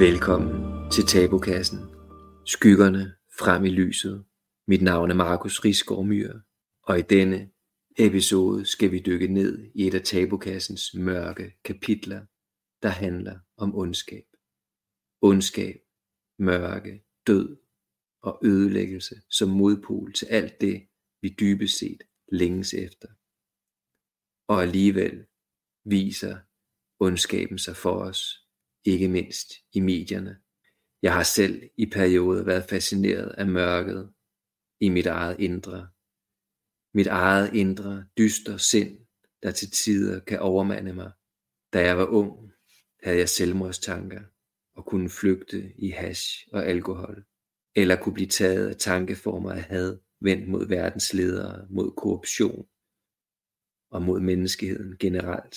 Velkommen til Tabukassen. Skyggerne frem i lyset. Mit navn er Markus Risgaard Myhr, og i denne episode skal vi dykke ned i et af Tabukassens mørke kapitler, der handler om ondskab. Ondskab, mørke, død og ødelæggelse som modpol til alt det, vi dybest set længes efter. Og alligevel viser ondskaben sig for os, ikke mindst i medierne. Jeg har selv i perioder været fascineret af mørket i mit eget indre. Mit eget indre dyster sind, der til tider kan overmande mig. Da jeg var ung, havde jeg selvmordstanker og kunne flygte i hash og alkohol, eller kunne blive taget af tankeformer af had vendt mod verdens ledere, mod korruption og mod menneskeheden generelt.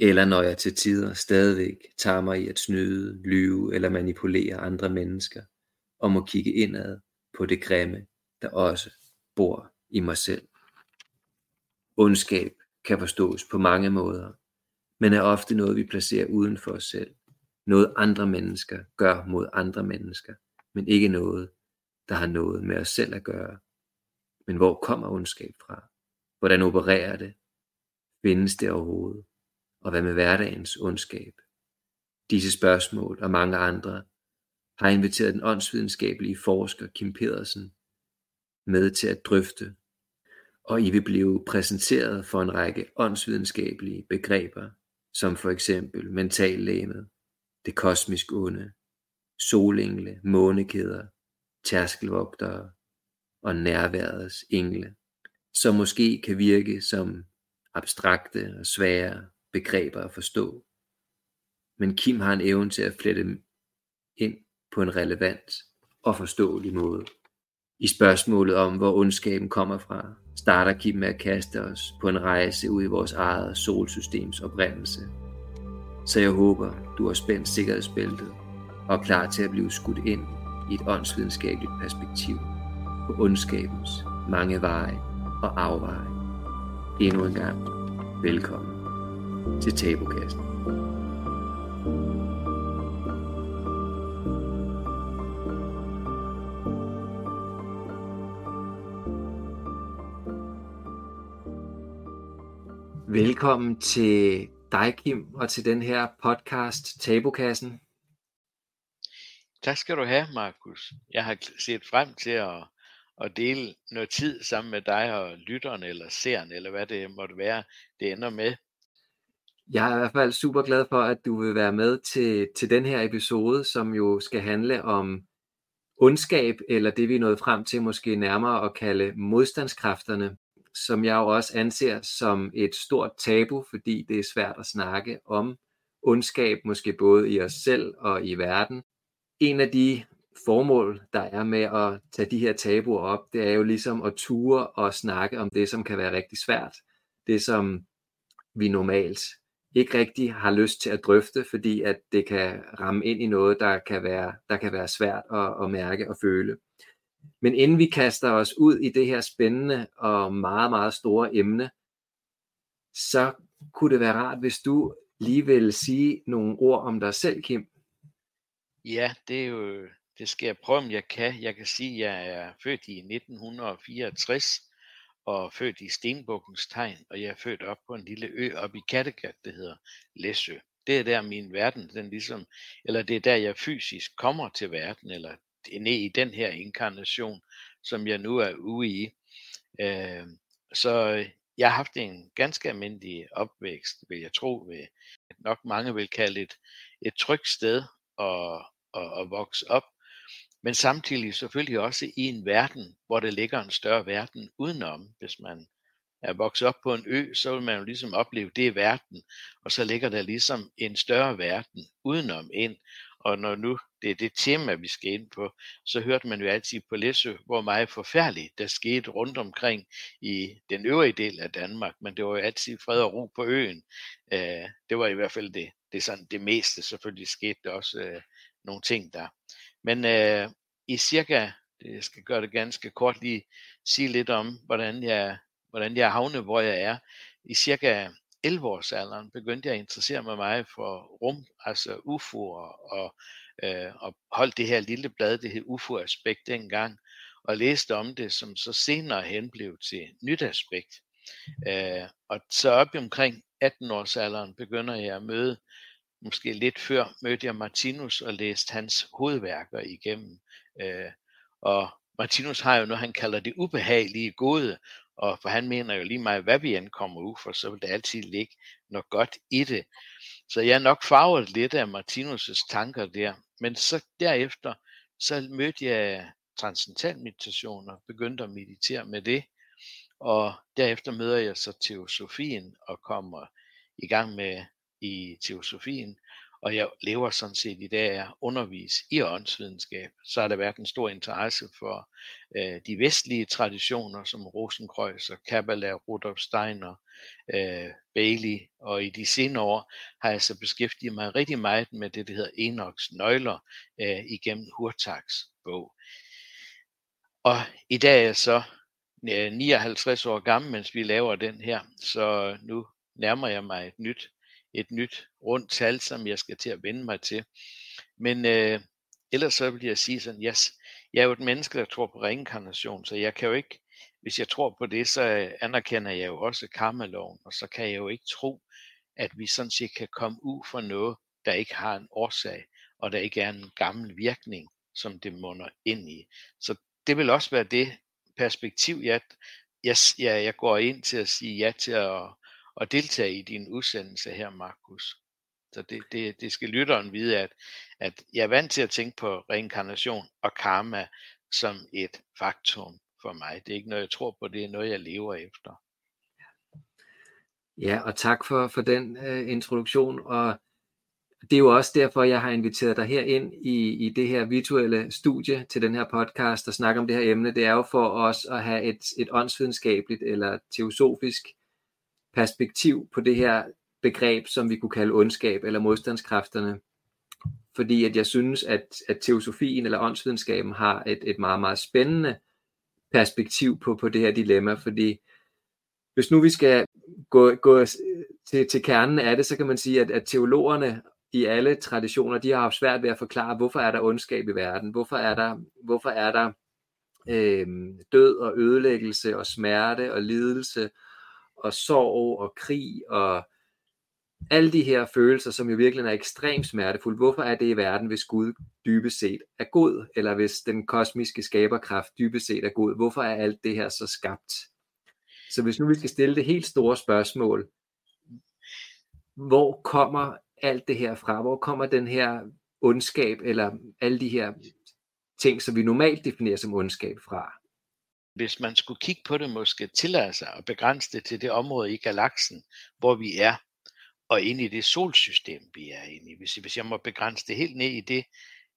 Eller når jeg til tider stadigvæk tager mig i at snyde, lyve eller manipulere andre mennesker, og må kigge indad på det grimme, der også bor i mig selv. Ondskab kan forstås på mange måder, men er ofte noget, vi placerer uden for os selv. Noget andre mennesker gør mod andre mennesker, men ikke noget, der har noget med os selv at gøre. Men hvor kommer ondskab fra? Hvordan opererer det? Findes det overhovedet? Og hvad med hverdagens ondskab? Disse spørgsmål og mange andre har inviteret den åndsvidenskabelige forsker Kim Pedersen med til at drøfte, og I vil blive præsenteret for en række åndsvidenskabelige begreber, som for eksempel mentallæmet, det kosmisk onde, solengle, månekæder, tærskelvogtere og nærværets engle, som måske kan virke som abstrakte og svære begreber at forstå. Men Kim har en evne til at flette dem ind på en relevant og forståelig måde. I spørgsmålet om, hvor ondskaben kommer fra, starter Kim med at kaste os på en rejse ud i vores eget solsystems oprindelse. Så jeg håber, du har spændt sikkerhedsbæltet og er klar til at blive skudt ind i et åndsvidenskabeligt perspektiv på ondskabens mange veje og afveje. Endnu en gang, velkommen til Tabukassen. Velkommen til dig, Kim, og til den her podcast, Tabukassen. Tak skal du have, Markus. Jeg har set frem til at, at dele noget tid sammen med dig og lytteren eller seeren, eller hvad det måtte være, det ender med. Jeg er i hvert fald super glad for, at du vil være med til, til den her episode, som jo skal handle om ondskab, eller det vi er nået frem til måske nærmere at kalde modstandskræfterne, som jeg jo også anser som et stort tabu, fordi det er svært at snakke om ondskab, måske både i os selv og i verden. En af de formål, der er med at tage de her tabuer op, det er jo ligesom at ture og snakke om det, som kan være rigtig svært. Det, som vi normalt ikke rigtig har lyst til at drøfte, fordi at det kan ramme ind i noget, der kan være, der kan være svært at, at mærke og føle. Men inden vi kaster os ud i det her spændende og meget, meget store emne, så kunne det være rart, hvis du lige vil sige nogle ord om dig selv, Kim. Ja, det er jo, det skal jeg prøve, om jeg kan. Jeg kan sige, at jeg er født i 1964, og født i Stenbukkens tegn, og jeg er født op på en lille ø op i Kattegat, det hedder Læsø. Det er der min verden, den ligesom, eller det er der jeg fysisk kommer til verden, eller ned i den her inkarnation, som jeg nu er ude i. Øh, så øh, jeg har haft en ganske almindelig opvækst, vil jeg tro, ved nok mange vil kalde et, et trygt sted at, at, at vokse op men samtidig selvfølgelig også i en verden, hvor der ligger en større verden udenom. Hvis man er vokset op på en ø, så vil man jo ligesom opleve, det er verden, og så ligger der ligesom en større verden udenom ind. Og når nu det er det tema, vi skal ind på, så hørte man jo altid på Læsø, hvor meget forfærdeligt der skete rundt omkring i den øvrige del af Danmark, men det var jo altid fred og ro på øen. Øh, det var i hvert fald det, det, sådan, det meste. Selvfølgelig skete der også øh, nogle ting der. Men øh, i cirka, det skal gøre det ganske kort lige sige lidt om, hvordan jeg, hvordan jeg havnet, hvor jeg er. I cirka 11-årsalderen begyndte jeg at interessere mig meget for rum, altså UFO'er, og, øh, og holdt det her lille blad, det hed UFO-aspekt dengang, og læste om det, som så senere hen blev til nyt aspekt. Øh, og så op omkring 18-årsalderen begynder jeg at møde, måske lidt før mødte jeg Martinus og læste hans hovedværker igennem. Øh, og Martinus har jo noget, han kalder det ubehagelige gode, og for han mener jo lige meget, hvad vi end kommer ud for, så vil det altid ligge noget godt i det. Så jeg er nok farvet lidt af Martinus' tanker der. Men så derefter, så mødte jeg transcendental meditation og begyndte at meditere med det. Og derefter møder jeg så teosofien og kommer i gang med i teosofien og jeg lever sådan set i dag at undervise i åndsvidenskab, så har der været en stor interesse for øh, de vestlige traditioner, som Rosenkreuz og Kabbalah, Rudolf Steiner, øh, Bailey, og i de senere år har jeg så beskæftiget mig rigtig meget med det, der hedder Enochs nøgler øh, igennem Hurtaks bog. Og i dag er jeg så øh, 59 år gammel, mens vi laver den her, så nu nærmer jeg mig et nyt et nyt rundt tal, som jeg skal til at vende mig til. Men øh, ellers så vil jeg sige sådan, yes, jeg er jo et menneske, der tror på reinkarnation, så jeg kan jo ikke, hvis jeg tror på det, så øh, anerkender jeg jo også karmaloven, og så kan jeg jo ikke tro, at vi sådan set kan komme ud for noget, der ikke har en årsag, og der ikke er en gammel virkning, som det munder ind i. Så det vil også være det perspektiv, jeg, jeg, jeg, jeg går ind til at sige ja til at, at deltage i din udsendelse her, Markus. Så det, det, det skal lytteren vide, at, at jeg er vant til at tænke på reinkarnation og karma som et faktum for mig. Det er ikke noget, jeg tror på, det er noget, jeg lever efter. Ja, og tak for, for den øh, introduktion, og det er jo også derfor, jeg har inviteret dig her ind i, i det her virtuelle studie til den her podcast og snakke om det her emne. Det er jo for os at have et, et åndsvidenskabeligt eller teosofisk perspektiv på det her begreb, som vi kunne kalde ondskab eller modstandskræfterne. Fordi at jeg synes, at, at teosofien eller åndsvidenskaben har et, et meget, meget spændende perspektiv på, på det her dilemma, fordi hvis nu vi skal gå, gå til, til kernen af det, så kan man sige, at, at teologerne i alle traditioner, de har haft svært ved at forklare, hvorfor er der ondskab i verden, hvorfor er der, hvorfor er der øh, død og ødelæggelse og smerte og lidelse og sorg og krig og alle de her følelser, som jo virkelig er ekstremt smertefulde. Hvorfor er det i verden, hvis Gud dybest set er god, eller hvis den kosmiske skaberkraft dybest set er god? Hvorfor er alt det her så skabt? Så hvis nu vi skal stille det helt store spørgsmål, hvor kommer alt det her fra? Hvor kommer den her ondskab, eller alle de her ting, som vi normalt definerer som ondskab fra? Hvis man skulle kigge på det, måske tillade sig at begrænse det til det område i galaksen, hvor vi er, og ind i det solsystem, vi er inde i. Hvis, hvis jeg må begrænse det helt ned i det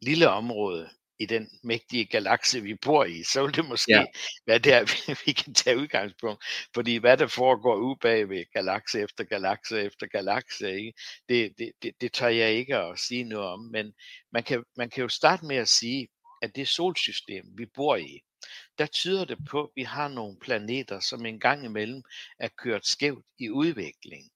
lille område, i den mægtige galakse, vi bor i, så vil det måske ja. være der, vi, vi kan tage udgangspunkt. Fordi hvad der foregår ude bag ved galakse efter galakse efter galakse, ikke? Det, det, det, det tør jeg ikke at sige noget om. Men man kan, man kan jo starte med at sige, at det solsystem, vi bor i, der tyder det på, at vi har nogle planeter, som en gang imellem er kørt skævt i udvikling.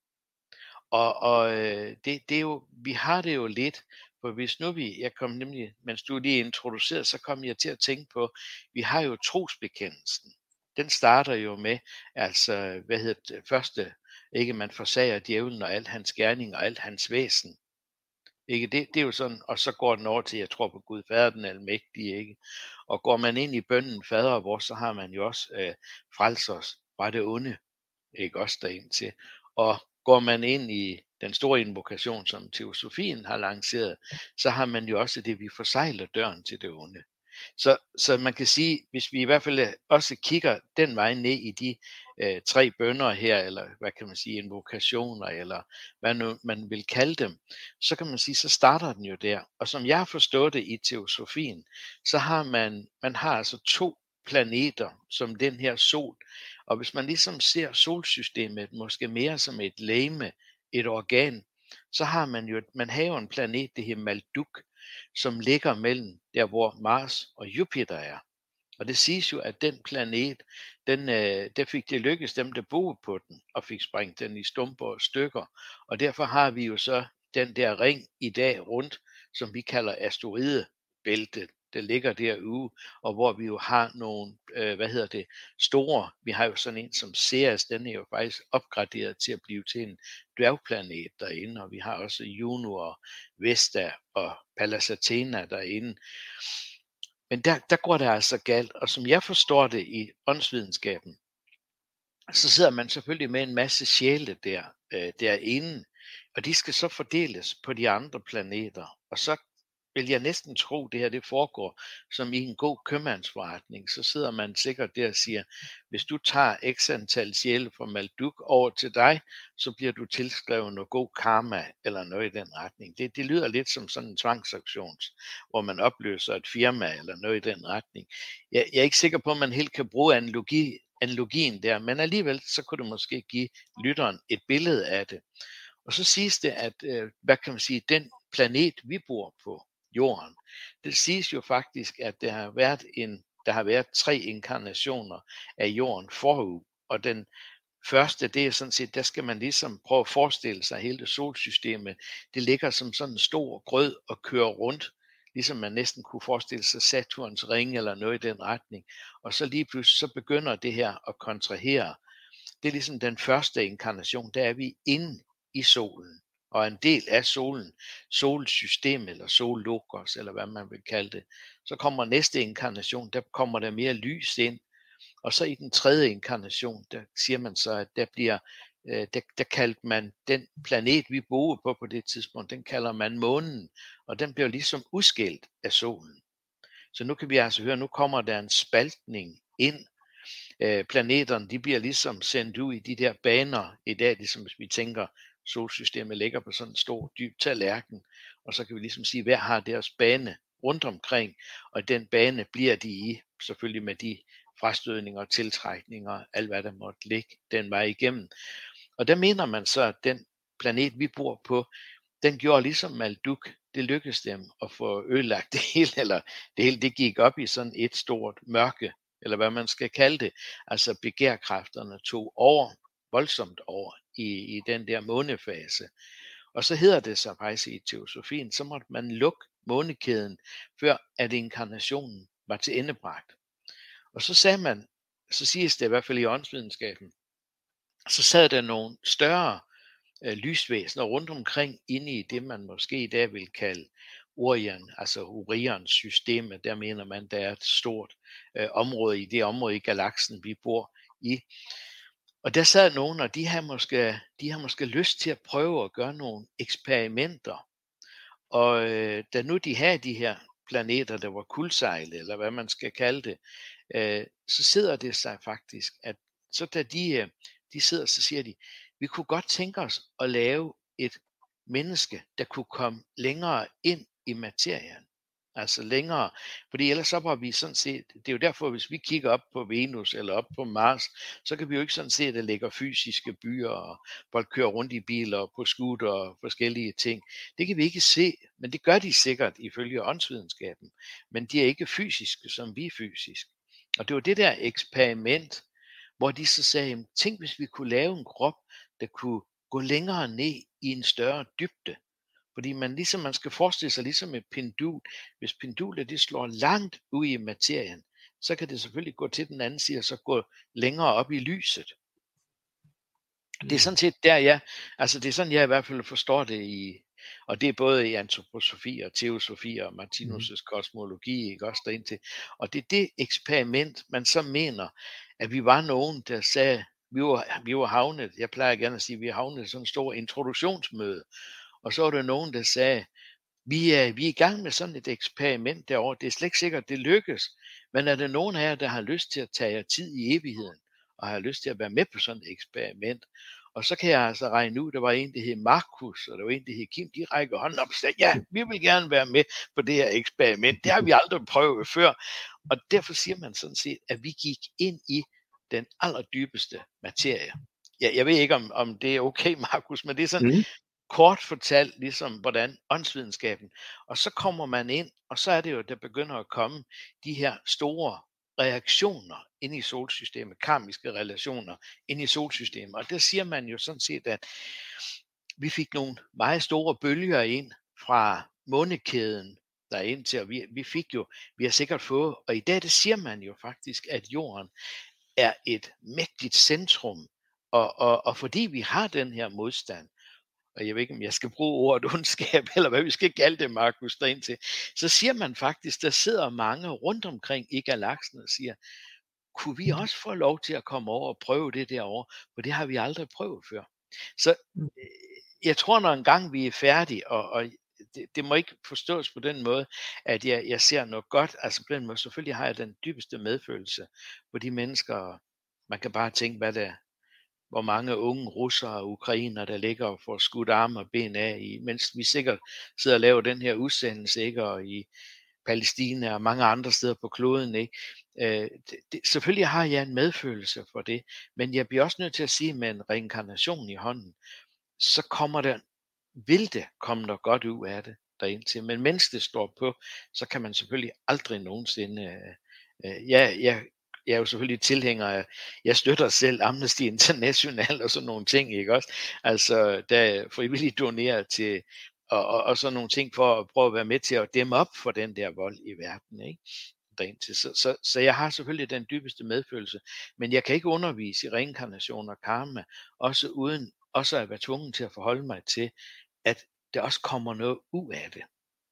Og, og øh, det, det er jo, vi har det jo lidt, for hvis nu vi, jeg kom nemlig, mens du lige introducerede, så kom jeg til at tænke på, vi har jo trosbekendelsen. Den starter jo med, altså, hvad hedder det, første, ikke man forsager djævlen og alt hans gerning og alt hans væsen. Ikke? Det, det er jo sådan, og så går den over til, jeg tror på Gud, fader den almægtige, ikke? Og går man ind i bønden fader vor, så har man jo også øh, frelser os fra det onde, ikke også derind til. Og går man ind i den store invokation, som teosofien har lanceret, så har man jo også det, vi forsejler døren til det onde. Så, så man kan sige, hvis vi i hvert fald øh, også kigger den vej ned i de øh, tre bønder her, eller hvad kan man sige, invokationer, eller hvad nu man vil kalde dem, så kan man sige, så starter den jo der. Og som jeg har forstået det i teosofien, så har man, man har altså to planeter, som den her sol. Og hvis man ligesom ser solsystemet måske mere som et læme, et organ, så har man jo, man har jo en planet, det her Malduk, som ligger mellem der, hvor Mars og Jupiter er. Og det siges jo, at den planet, den, øh, der fik det lykkes dem, der boede på den, og fik sprængt den i stumper og stykker. Og derfor har vi jo så den der ring i dag rundt, som vi kalder asteroidebæltet, der ligger derude, og hvor vi jo har nogle, øh, hvad hedder det, store, vi har jo sådan en som Ceres, den er jo faktisk opgraderet til at blive til en dværgplanet derinde, og vi har også Juno og Vesta og Pallas Athena derinde. Men der, der går det altså galt, og som jeg forstår det i åndsvidenskaben, så sidder man selvfølgelig med en masse sjæle der, øh, derinde, og de skal så fordeles på de andre planeter, og så vil jeg næsten tro, det her det foregår som i en god købmandsforretning. Så sidder man sikkert der og siger, hvis du tager x antal sjæle fra Malduk over til dig, så bliver du tilskrevet noget god karma eller noget i den retning. Det, det lyder lidt som sådan en tvangsaktion, hvor man opløser et firma eller noget i den retning. Jeg, jeg er ikke sikker på, at man helt kan bruge analogi, analogien der, men alligevel så kunne det måske give lytteren et billede af det. Og så siges det, at, øh, hvad kan man sige, den planet, vi bor på, jorden. Det siges jo faktisk, at der har været en der har været tre inkarnationer af jorden forud, og den første, det er sådan set, der skal man ligesom prøve at forestille sig hele det solsystemet. Det ligger som sådan en stor grød og kører rundt, ligesom man næsten kunne forestille sig Saturns ring eller noget i den retning. Og så lige pludselig, så begynder det her at kontrahere. Det er ligesom den første inkarnation, der er vi inde i solen og en del af solen, solsystemet eller sollogos, eller hvad man vil kalde det. Så kommer næste inkarnation, der kommer der mere lys ind, og så i den tredje inkarnation, der siger man så, at der bliver, øh, der, der kaldte man den planet, vi boede på på det tidspunkt, den kalder man månen, og den bliver ligesom udskilt af solen. Så nu kan vi altså høre, nu kommer der en spaltning ind. Øh, planeterne, de bliver ligesom sendt ud i de der baner i dag, ligesom hvis vi tænker solsystemet ligger på sådan en stor, dyb tallerken, og så kan vi ligesom sige, hver har deres bane rundt omkring, og den bane bliver de i, selvfølgelig med de frastødninger, tiltrækninger, alt hvad der måtte ligge den vej igennem. Og der mener man så, at den planet, vi bor på, den gjorde ligesom Malduk, det lykkedes dem at få ødelagt det hele, eller det hele det gik op i sådan et stort mørke, eller hvad man skal kalde det. Altså begærkræfterne tog over, voldsomt over i, i den der månefase. Og så hedder det sig faktisk i teosofien, så måtte man lukke månekæden, før at inkarnationen var til endebragt. Og så sagde man, så siges det i hvert fald i åndsvidenskaben, så sad der nogle større øh, lysvæsener rundt omkring inde i det, man måske i dag vil kalde Orion, altså Orions system, der mener man, der er et stort øh, område i det område i galaksen, vi bor i. Og der sad nogen, og de har måske, de har måske lyst til at prøve at gøre nogle eksperimenter. Og øh, da nu de har de her planeter, der var kuldsejlet, eller hvad man skal kalde det, øh, så sidder det sig faktisk, at så da de, øh, de sidder, så siger de, vi kunne godt tænke os at lave et menneske, der kunne komme længere ind i materien altså længere. Fordi ellers så var vi sådan set, det er jo derfor, hvis vi kigger op på Venus eller op på Mars, så kan vi jo ikke sådan se, at der ligger fysiske byer, og folk kører rundt i biler og på scooter og forskellige ting. Det kan vi ikke se, men det gør de sikkert ifølge åndsvidenskaben. Men de er ikke fysiske, som vi er fysisk. Og det var det der eksperiment, hvor de så sagde, tænk hvis vi kunne lave en krop, der kunne gå længere ned i en større dybde. Fordi man ligesom man skal forestille sig ligesom et pendul. Hvis pendulet det slår langt ud i materien, så kan det selvfølgelig gå til den anden side og så gå længere op i lyset. Det er mm. sådan set der, ja. Altså det er sådan, jeg i hvert fald forstår det i, og det er både i antroposofi og teosofi og Martinus' mm. kosmologi, ikke også derind til. Og det er det eksperiment, man så mener, at vi var nogen, der sagde, vi var, vi var havnet, jeg plejer gerne at sige, at vi har havnet sådan en stor introduktionsmøde, og så var der nogen, der sagde, vi er, vi er i gang med sådan et eksperiment derovre. Det er slet ikke sikkert, det lykkes. Men er der nogen her, der har lyst til at tage jer tid i evigheden, og har lyst til at være med på sådan et eksperiment? Og så kan jeg altså regne ud, der var en, der hed Markus, og der var en, der hed Kim, de rækker hånden op og sagde, ja, vi vil gerne være med på det her eksperiment. Det har vi aldrig prøvet før. Og derfor siger man sådan set, at vi gik ind i den allerdybeste materie. Ja, jeg ved ikke, om, om det er okay, Markus, men det er sådan, mm kort fortalt ligesom, hvordan åndsvidenskaben, og så kommer man ind, og så er det jo, der begynder at komme de her store reaktioner ind i solsystemet, karmiske relationer ind i solsystemet. Og der siger man jo sådan set, at vi fik nogle meget store bølger ind fra månekæden der ind til, og vi, vi fik jo, vi har sikkert fået, og i dag det siger man jo faktisk, at jorden er et mægtigt centrum, og, og, og fordi vi har den her modstand, og jeg ved ikke, om jeg skal bruge ordet ondskab, eller hvad vi skal kalde det, Markus, derind til, så siger man faktisk, der sidder mange rundt omkring i galaksen og siger, kunne vi også få lov til at komme over og prøve det derovre, for det har vi aldrig prøvet før. Så mm. øh, jeg tror, når engang vi er færdige, og, og det, det må ikke forstås på den måde, at jeg, jeg ser noget godt, altså på den måde, selvfølgelig har jeg den dybeste medfølelse på de mennesker, man kan bare tænke, hvad det, hvor mange unge russere og ukrainer, der ligger og får skudt arme og ben af, i, mens vi sikkert sidder og laver den her udsendelse, ikke? og i Palæstina og mange andre steder på kloden. Ikke? Øh, det, det, selvfølgelig har jeg en medfølelse for det, men jeg bliver også nødt til at sige, med en reinkarnation i hånden, så kommer der, vil det komme noget godt ud af det derindtil. Men mens det står på, så kan man selvfølgelig aldrig nogensinde øh, øh, ja, jeg jeg er jo selvfølgelig tilhænger af, jeg støtter selv Amnesty International og sådan nogle ting, ikke også? Altså, der frivilligt donerer til, og, og, og sådan nogle ting for at prøve at være med til at dæmme op for den der vold i verden, ikke? til. Så, så, så jeg har selvfølgelig den dybeste medfølelse, men jeg kan ikke undervise i reinkarnation og karma, også uden også at være tvunget til at forholde mig til, at der også kommer noget ud af det.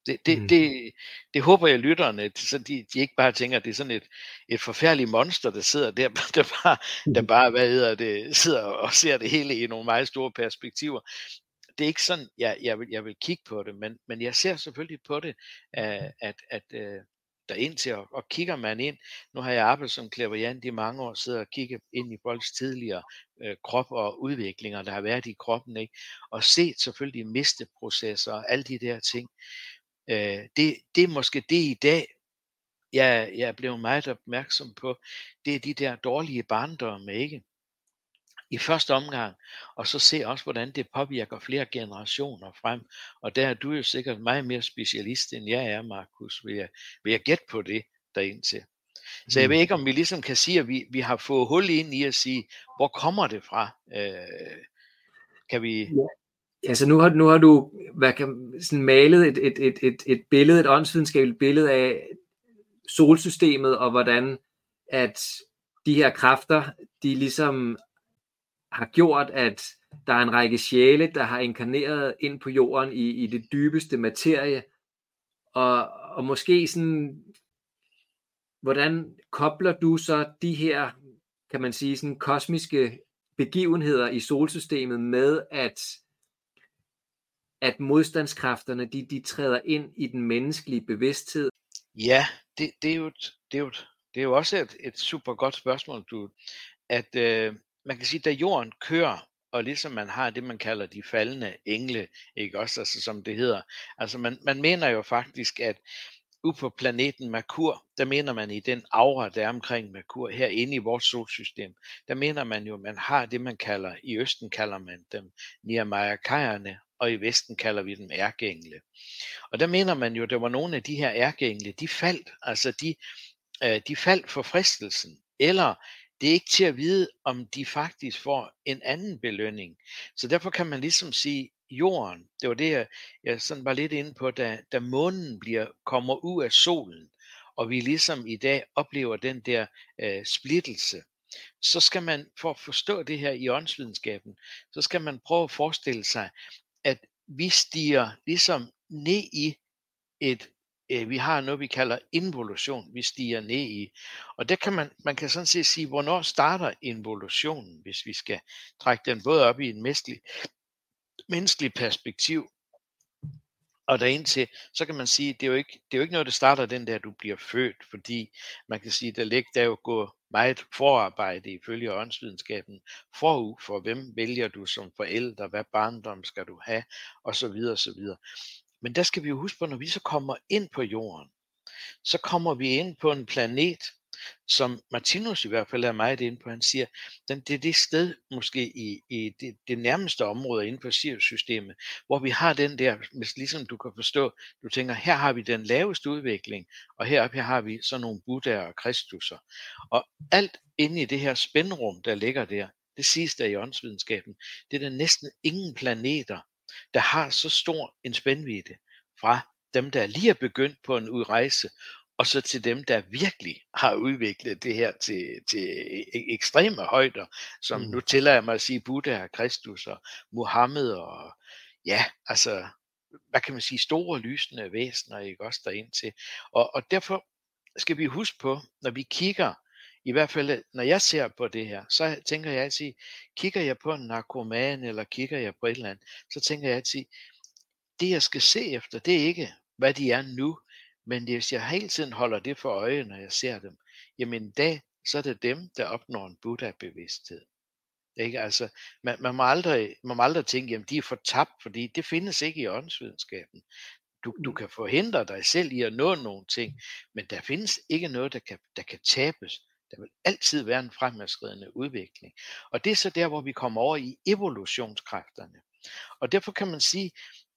Det, det, mm. det, det håber jeg lytterne, så de, de ikke bare tænker, at det er sådan et, et forfærdeligt monster, der sidder der, der bare, der mm. bare hvad hedder det, sidder og ser det hele i nogle meget store perspektiver. Det er ikke sådan, jeg, jeg, vil, jeg vil kigge på det, men, men jeg ser selvfølgelig på det, at, at, at øh, der ind til, og, og kigger man ind, nu har jeg arbejdet som klaverjant i mange år, sidder og kigger ind i folks tidligere øh, krop og udviklinger, der har været i kroppen, ikke? og set selvfølgelig misteprocesser og alle de der ting. Øh, det, det er måske det i dag, jeg, jeg er blevet meget opmærksom på, det er de der dårlige barndomme, ikke? I første omgang, og så se også, hvordan det påvirker flere generationer frem. Og der er du jo sikkert meget mere specialist, end jeg er, Markus, vil jeg, vil jeg gætte på det derindtil. Så jeg ved mm. ikke, om vi ligesom kan sige, at vi, vi har fået hul ind i at sige, hvor kommer det fra? Øh, kan vi... Ja. Altså nu har, nu har du hvad kan, sådan malet et, et, et, et, et billede, et åndsvidenskabeligt billede af solsystemet, og hvordan at de her kræfter, de ligesom har gjort, at der er en række sjæle, der har inkarneret ind på jorden i, i det dybeste materie, og, og måske sådan, hvordan kobler du så de her, kan man sige, sådan kosmiske begivenheder i solsystemet med, at at modstandskræfterne de, de træder ind i den menneskelige bevidsthed? Ja, det, det, er, jo et, det, er, jo et, det er jo også et, et super godt spørgsmål, du, at øh, man kan sige, da jorden kører, og ligesom man har det, man kalder de faldende engle, ikke også, altså som det hedder. Altså man, man mener jo faktisk, at ude på planeten Merkur, der mener man i den aura, der er omkring Merkur, herinde i vores solsystem, der mener man jo, man har det, man kalder, i Østen kalder man dem Nirmayakajerne, og i Vesten kalder vi dem ærkeengle. Og der mener man jo, der var nogle af de her ærkeengle, de faldt, altså de, øh, de faldt for fristelsen, eller det er ikke til at vide, om de faktisk får en anden belønning. Så derfor kan man ligesom sige, jorden, det var det, jeg, jeg sådan var lidt inde på, da, da månen bliver, kommer ud af solen, og vi ligesom i dag oplever den der øh, splittelse, så skal man, for at forstå det her i åndsvidenskaben, så skal man prøve at forestille sig, vi stiger ligesom ned i et, øh, vi har noget, vi kalder involution, vi stiger ned i. Og der kan man, man kan sådan set sige, hvornår starter involutionen, hvis vi skal trække den både op i en menneskelig, menneskelig perspektiv, og derindtil, så kan man sige, det er, jo ikke, det er jo ikke noget, der starter den der, du bliver født, fordi man kan sige, der ligger der jo gå meget forarbejde ifølge åndsvidenskaben forud for, hvem vælger du som forældre, hvad barndom skal du have, og så videre, og så videre. Men der skal vi jo huske på, når vi så kommer ind på jorden, så kommer vi ind på en planet, som Martinus i hvert fald er meget inde på. Han siger, den, det er det sted måske i, i det, det nærmeste område inden for Sirius-systemet, hvor vi har den der, hvis ligesom du kan forstå, du tænker, her har vi den laveste udvikling, og heroppe her har vi sådan nogle Buddhaer og Kristusser. Og alt inde i det her spændrum, der ligger der, det siges der i åndsvidenskaben, det er der næsten ingen planeter, der har så stor en spændvidde fra dem, der lige er begyndt på en udrejse, og så til dem, der virkelig har udviklet det her til, til e-, ekstreme højder, som mm. nu tillader mig at sige Buddha og Kristus og Muhammed og ja, altså, hvad kan man sige, store lysende væsener, ikke også derind til. Og, og derfor skal vi huske på, når vi kigger, i hvert fald når jeg ser på det her, så tænker jeg altid, kigger jeg på en narkoman, eller kigger jeg på et eller andet, så tænker jeg altid, det jeg skal se efter, det er ikke, hvad de er nu, men hvis jeg hele tiden holder det for øje, når jeg ser dem, jamen en dag, så er det dem, der opnår en Buddha-bevidsthed. Ikke? Altså, man, man, må aldrig, man må aldrig tænke, jamen de er for tabt, fordi det findes ikke i åndsvidenskaben. Du, du mm. kan forhindre dig selv i at nå nogle ting, men der findes ikke noget, der kan, der kan tabes. Der vil altid være en fremadskridende udvikling. Og det er så der, hvor vi kommer over i evolutionskræfterne. Og derfor kan man sige,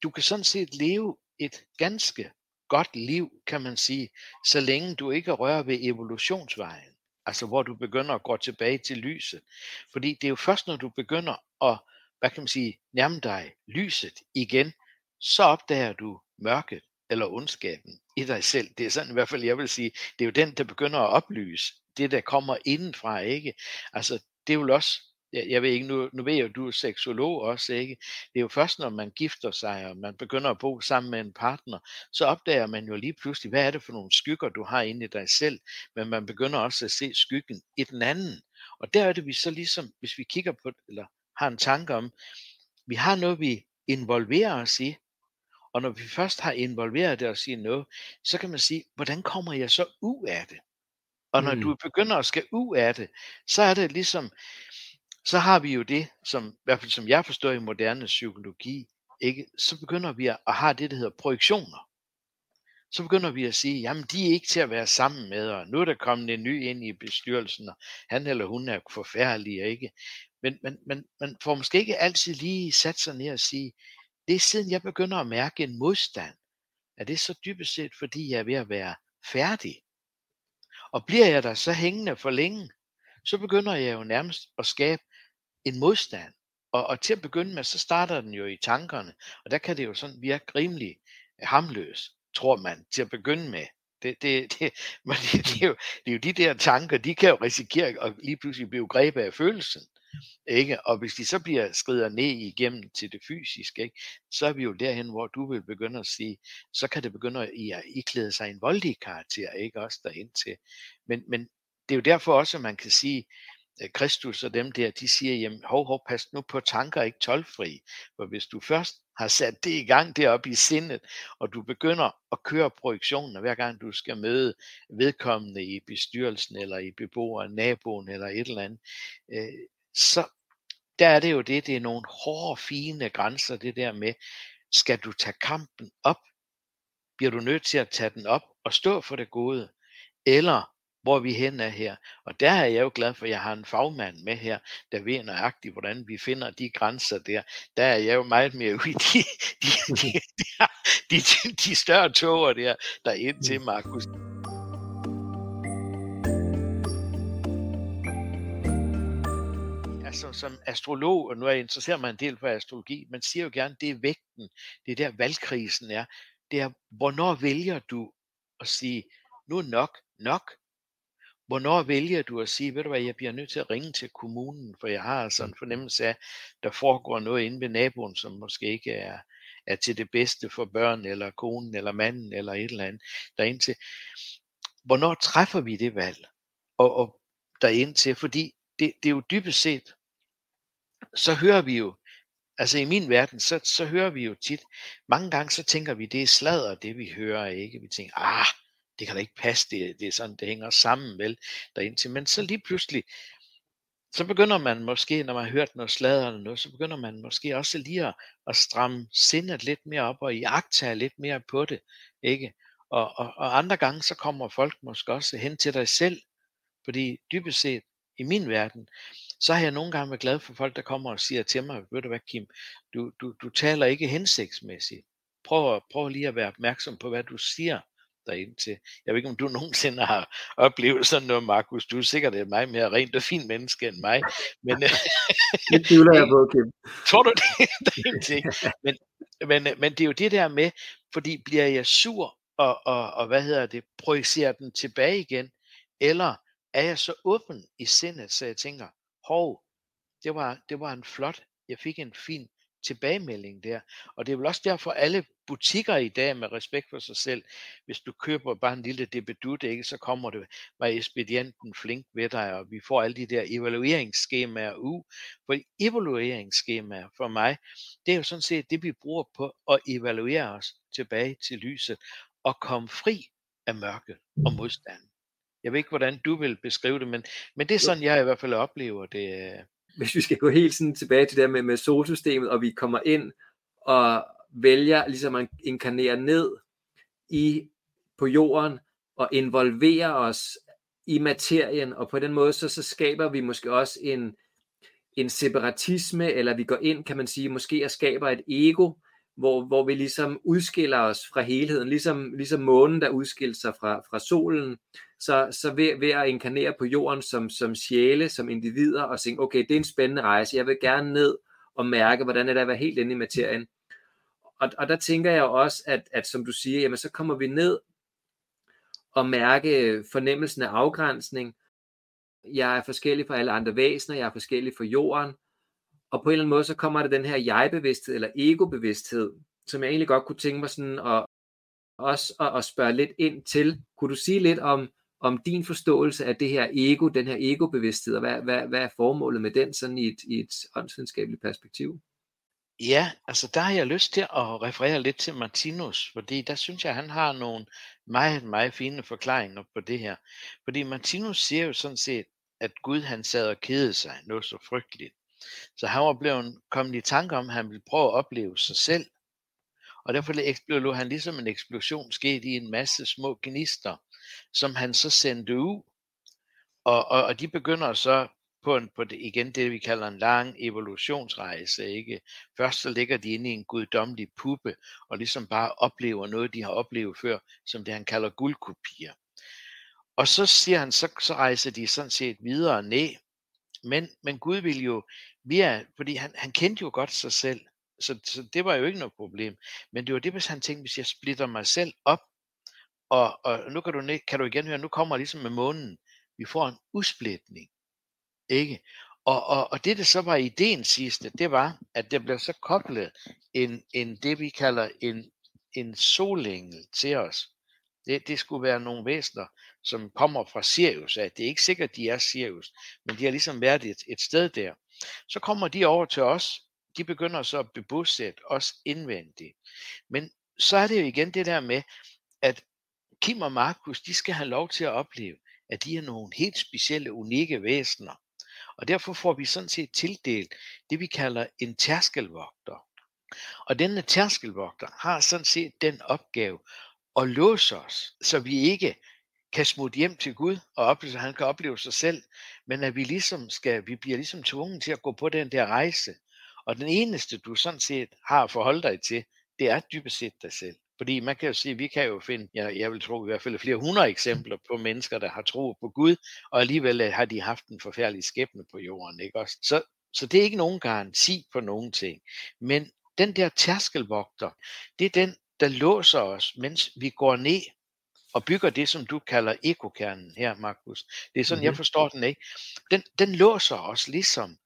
du kan sådan set leve et ganske godt liv, kan man sige, så længe du ikke rører ved evolutionsvejen. Altså hvor du begynder at gå tilbage til lyset. Fordi det er jo først, når du begynder at, hvad kan man sige, nærme dig lyset igen, så opdager du mørket eller ondskaben i dig selv. Det er sådan i hvert fald, jeg vil sige, det er jo den, der begynder at oplyse det, der kommer indenfra, ikke? Altså, det er jo også jeg, jeg ved ikke, nu, nu ved jeg jo, du er seksolog også, ikke? Det er jo først, når man gifter sig, og man begynder at bo sammen med en partner, så opdager man jo lige pludselig, hvad er det for nogle skygger, du har inde i dig selv, men man begynder også at se skyggen i den anden. Og der er det vi så ligesom, hvis vi kigger på, eller har en tanke om, vi har noget, vi involverer os i, og når vi først har involveret det os i noget, så kan man sige, hvordan kommer jeg så ud af det? Og når mm. du begynder at skal ud af det, så er det ligesom, så har vi jo det, som i hvert fald som jeg forstår i moderne psykologi, ikke? så begynder vi at have det, der hedder projektioner. Så begynder vi at sige, jamen de er ikke til at være sammen med, og nu er der kommet en ny ind i bestyrelsen, og han eller hun er forfærdelig, ikke? Men, men, men man får måske ikke altid lige sat sig ned og sige, det er siden jeg begynder at mærke en modstand, er det så dybest set, fordi jeg er ved at være færdig. Og bliver jeg der så hængende for længe, så begynder jeg jo nærmest at skabe en modstand. Og, og til at begynde med, så starter den jo i tankerne, og der kan det jo sådan virke rimelig øh, hamløs, tror man, til at begynde med. Det, det, det, men det, det, er jo, det er jo de der tanker, de kan jo risikere at lige pludselig blive grebet af følelsen. Ikke? Og hvis de så bliver skrider ned igennem til det fysiske, ikke? så er vi jo derhen, hvor du vil begynde at sige, så kan det begynde at iklæde sig en voldig karakter, ikke også derind til. Men, men det er jo derfor også, at man kan sige, Øh, Kristus og dem der, de siger, jamen hov, hov, pas nu på tanker ikke tolvfri. For hvis du først har sat det i gang deroppe i sindet, og du begynder at køre projektionen, hver gang du skal møde vedkommende i bestyrelsen, eller i beboeren, naboen, eller et eller andet, øh, så der er det jo det, det er nogle hårde, fine grænser, det der med, skal du tage kampen op? Bliver du nødt til at tage den op og stå for det gode? Eller hvor vi hen er her. Og der er jeg jo glad for, at jeg har en fagmand med her, der ved nøjagtigt, hvordan vi finder de grænser der. Der er jeg jo meget mere ude i de, de, de, de, de, de større toger der, der er ind til Markus. altså som astrolog, og nu er jeg interesseret mig en del for astrologi, man siger jo gerne, det er vægten, det er der valgkrisen er, det er, hvornår vælger du at sige, nu er nok nok, Hvornår vælger du at sige, ved du hvad, jeg bliver nødt til at ringe til kommunen, for jeg har sådan en mm. fornemmelse af, der foregår noget inde ved naboen, som måske ikke er, er til det bedste for børn, eller konen, eller manden, eller et eller andet derind til. Hvornår træffer vi det valg? Og, og derind til, fordi det, det er jo dybest set, så hører vi jo, altså i min verden, så, så hører vi jo tit, mange gange så tænker vi, det er sladder, det vi hører, ikke? Vi tænker, ah, det kan da ikke passe, det, det er sådan, det hænger sammen vel derindtil. Men så lige pludselig, så begynder man måske, når man har hørt noget sladder eller noget, så begynder man måske også lige at, at stramme sindet lidt mere op og iagtage lidt mere på det, ikke? Og, og, og andre gange, så kommer folk måske også hen til dig selv Fordi dybest set, i min verden, så har jeg nogle gange været glad for folk, der kommer og siger til mig, ved du hvad Kim, du, du, du taler ikke hensigtsmæssigt. Prøv, prøv lige at være opmærksom på, hvad du siger derind til. Jeg ved ikke, om du nogensinde har oplevet sådan noget, Markus. Du er sikkert et meget mere rent og fint menneske end mig. Men, det tvivler jeg på, Kim. Tror du det? det er men, men, men det er jo det der med, fordi bliver jeg sur, og, og, og hvad hedder det, projicerer den tilbage igen, eller er jeg så åben i sindet, så jeg tænker, hov, det var, det var en flot, jeg fik en fin tilbagemelding der. Og det er vel også derfor, alle butikker i dag med respekt for sig selv, hvis du køber bare en lille debedut, ikke, så kommer det, var ekspedienten flink ved dig, og vi får alle de der evalueringsskemaer ud. For evalueringsskemaer for mig, det er jo sådan set det, vi bruger på at evaluere os tilbage til lyset, og komme fri af mørket og modstand. Jeg ved ikke, hvordan du vil beskrive det, men, men det er sådan, jeg i hvert fald oplever det. Hvis vi skal gå helt sådan tilbage til det med, med solsystemet, og vi kommer ind og vælger ligesom at inkarnere ned i på jorden og involvere os i materien, og på den måde så, så skaber vi måske også en, en separatisme, eller vi går ind, kan man sige, måske og skaber et ego, hvor, hvor vi ligesom udskiller os fra helheden, ligesom, ligesom månen, der udskiller sig fra, fra solen, så, så ved, ved at inkarnere på jorden som, som sjæle, som individer, og tænke, okay, det er en spændende rejse, jeg vil gerne ned og mærke, hvordan er det at være helt inde i materien. Og, og der tænker jeg også, at, at som du siger, jamen så kommer vi ned og mærke fornemmelsen af afgrænsning. Jeg er forskellig fra alle andre væsener, jeg er forskellig fra jorden, og på en eller anden måde, så kommer der den her jeg-bevidsthed, eller ego-bevidsthed, som jeg egentlig godt kunne tænke mig sådan at, også at, at spørge lidt ind til. Kunne du sige lidt om, om din forståelse af det her ego, den her ego-bevidsthed, og hvad, hvad, hvad er formålet med den sådan i et, i et åndsvidenskabeligt perspektiv? Ja, altså der har jeg lyst til at referere lidt til Martinus, fordi der synes jeg, han har nogle meget, meget fine forklaringer på det her. Fordi Martinus siger jo sådan set, at Gud han sad og kedede sig noget så frygteligt. Så han var blevet kommet i tanke om, at han ville prøve at opleve sig selv. Og derfor blev han ligesom en eksplosion sket i en masse små gnister, som han så sendte ud. Og, og, og de begynder så på, en, på det, igen det, vi kalder en lang evolutionsrejse. Ikke? Først så ligger de inde i en guddommelig puppe, og ligesom bare oplever noget, de har oplevet før, som det han kalder guldkopier. Og så siger han, så, så rejser de sådan set videre ned, men, men Gud ville jo, via, fordi han, han kendte jo godt sig selv, så, så det var jo ikke noget problem. Men det var det, hvis han tænkte, hvis jeg splitter mig selv op, og, og nu kan du, kan du igen høre, nu kommer ligesom med månen, vi får en usplitning. Ikke? Og, og, og det, der så var ideen sidste, det var, at der blev så koblet en, en det, vi kalder en, en solengel til os. Det, det skulle være nogle væsener, som kommer fra Sirius af. Det er ikke sikkert, de er Sirius, men de har ligesom været et, et sted der. Så kommer de over til os. De begynder så at bebosætte os indvendigt. Men så er det jo igen det der med, at Kim og Markus, de skal have lov til at opleve, at de er nogle helt specielle, unikke væsener. Og derfor får vi sådan set tildelt det, vi kalder en tærskelvogter. Og denne tærskelvogter har sådan set den opgave og låse os, så vi ikke kan smutte hjem til Gud og opleve, at han kan opleve sig selv, men at vi ligesom skal, vi bliver ligesom tvunget til at gå på den der rejse. Og den eneste, du sådan set har at forholde dig til, det er dybest set dig selv. Fordi man kan jo sige, vi kan jo finde, jeg, jeg vil tro i hvert fald flere hundrede eksempler på mennesker, der har tro på Gud, og alligevel øh, har de haft en forfærdelig skæbne på jorden. Ikke også? Så, så det er ikke nogen garanti på nogen ting. Men den der tærskelvogter, det er den, der låser os, mens vi går ned og bygger det, som du kalder ekokernen her, Markus. Det er sådan, mm-hmm. jeg forstår den, ikke? Den, den låser os ligesom,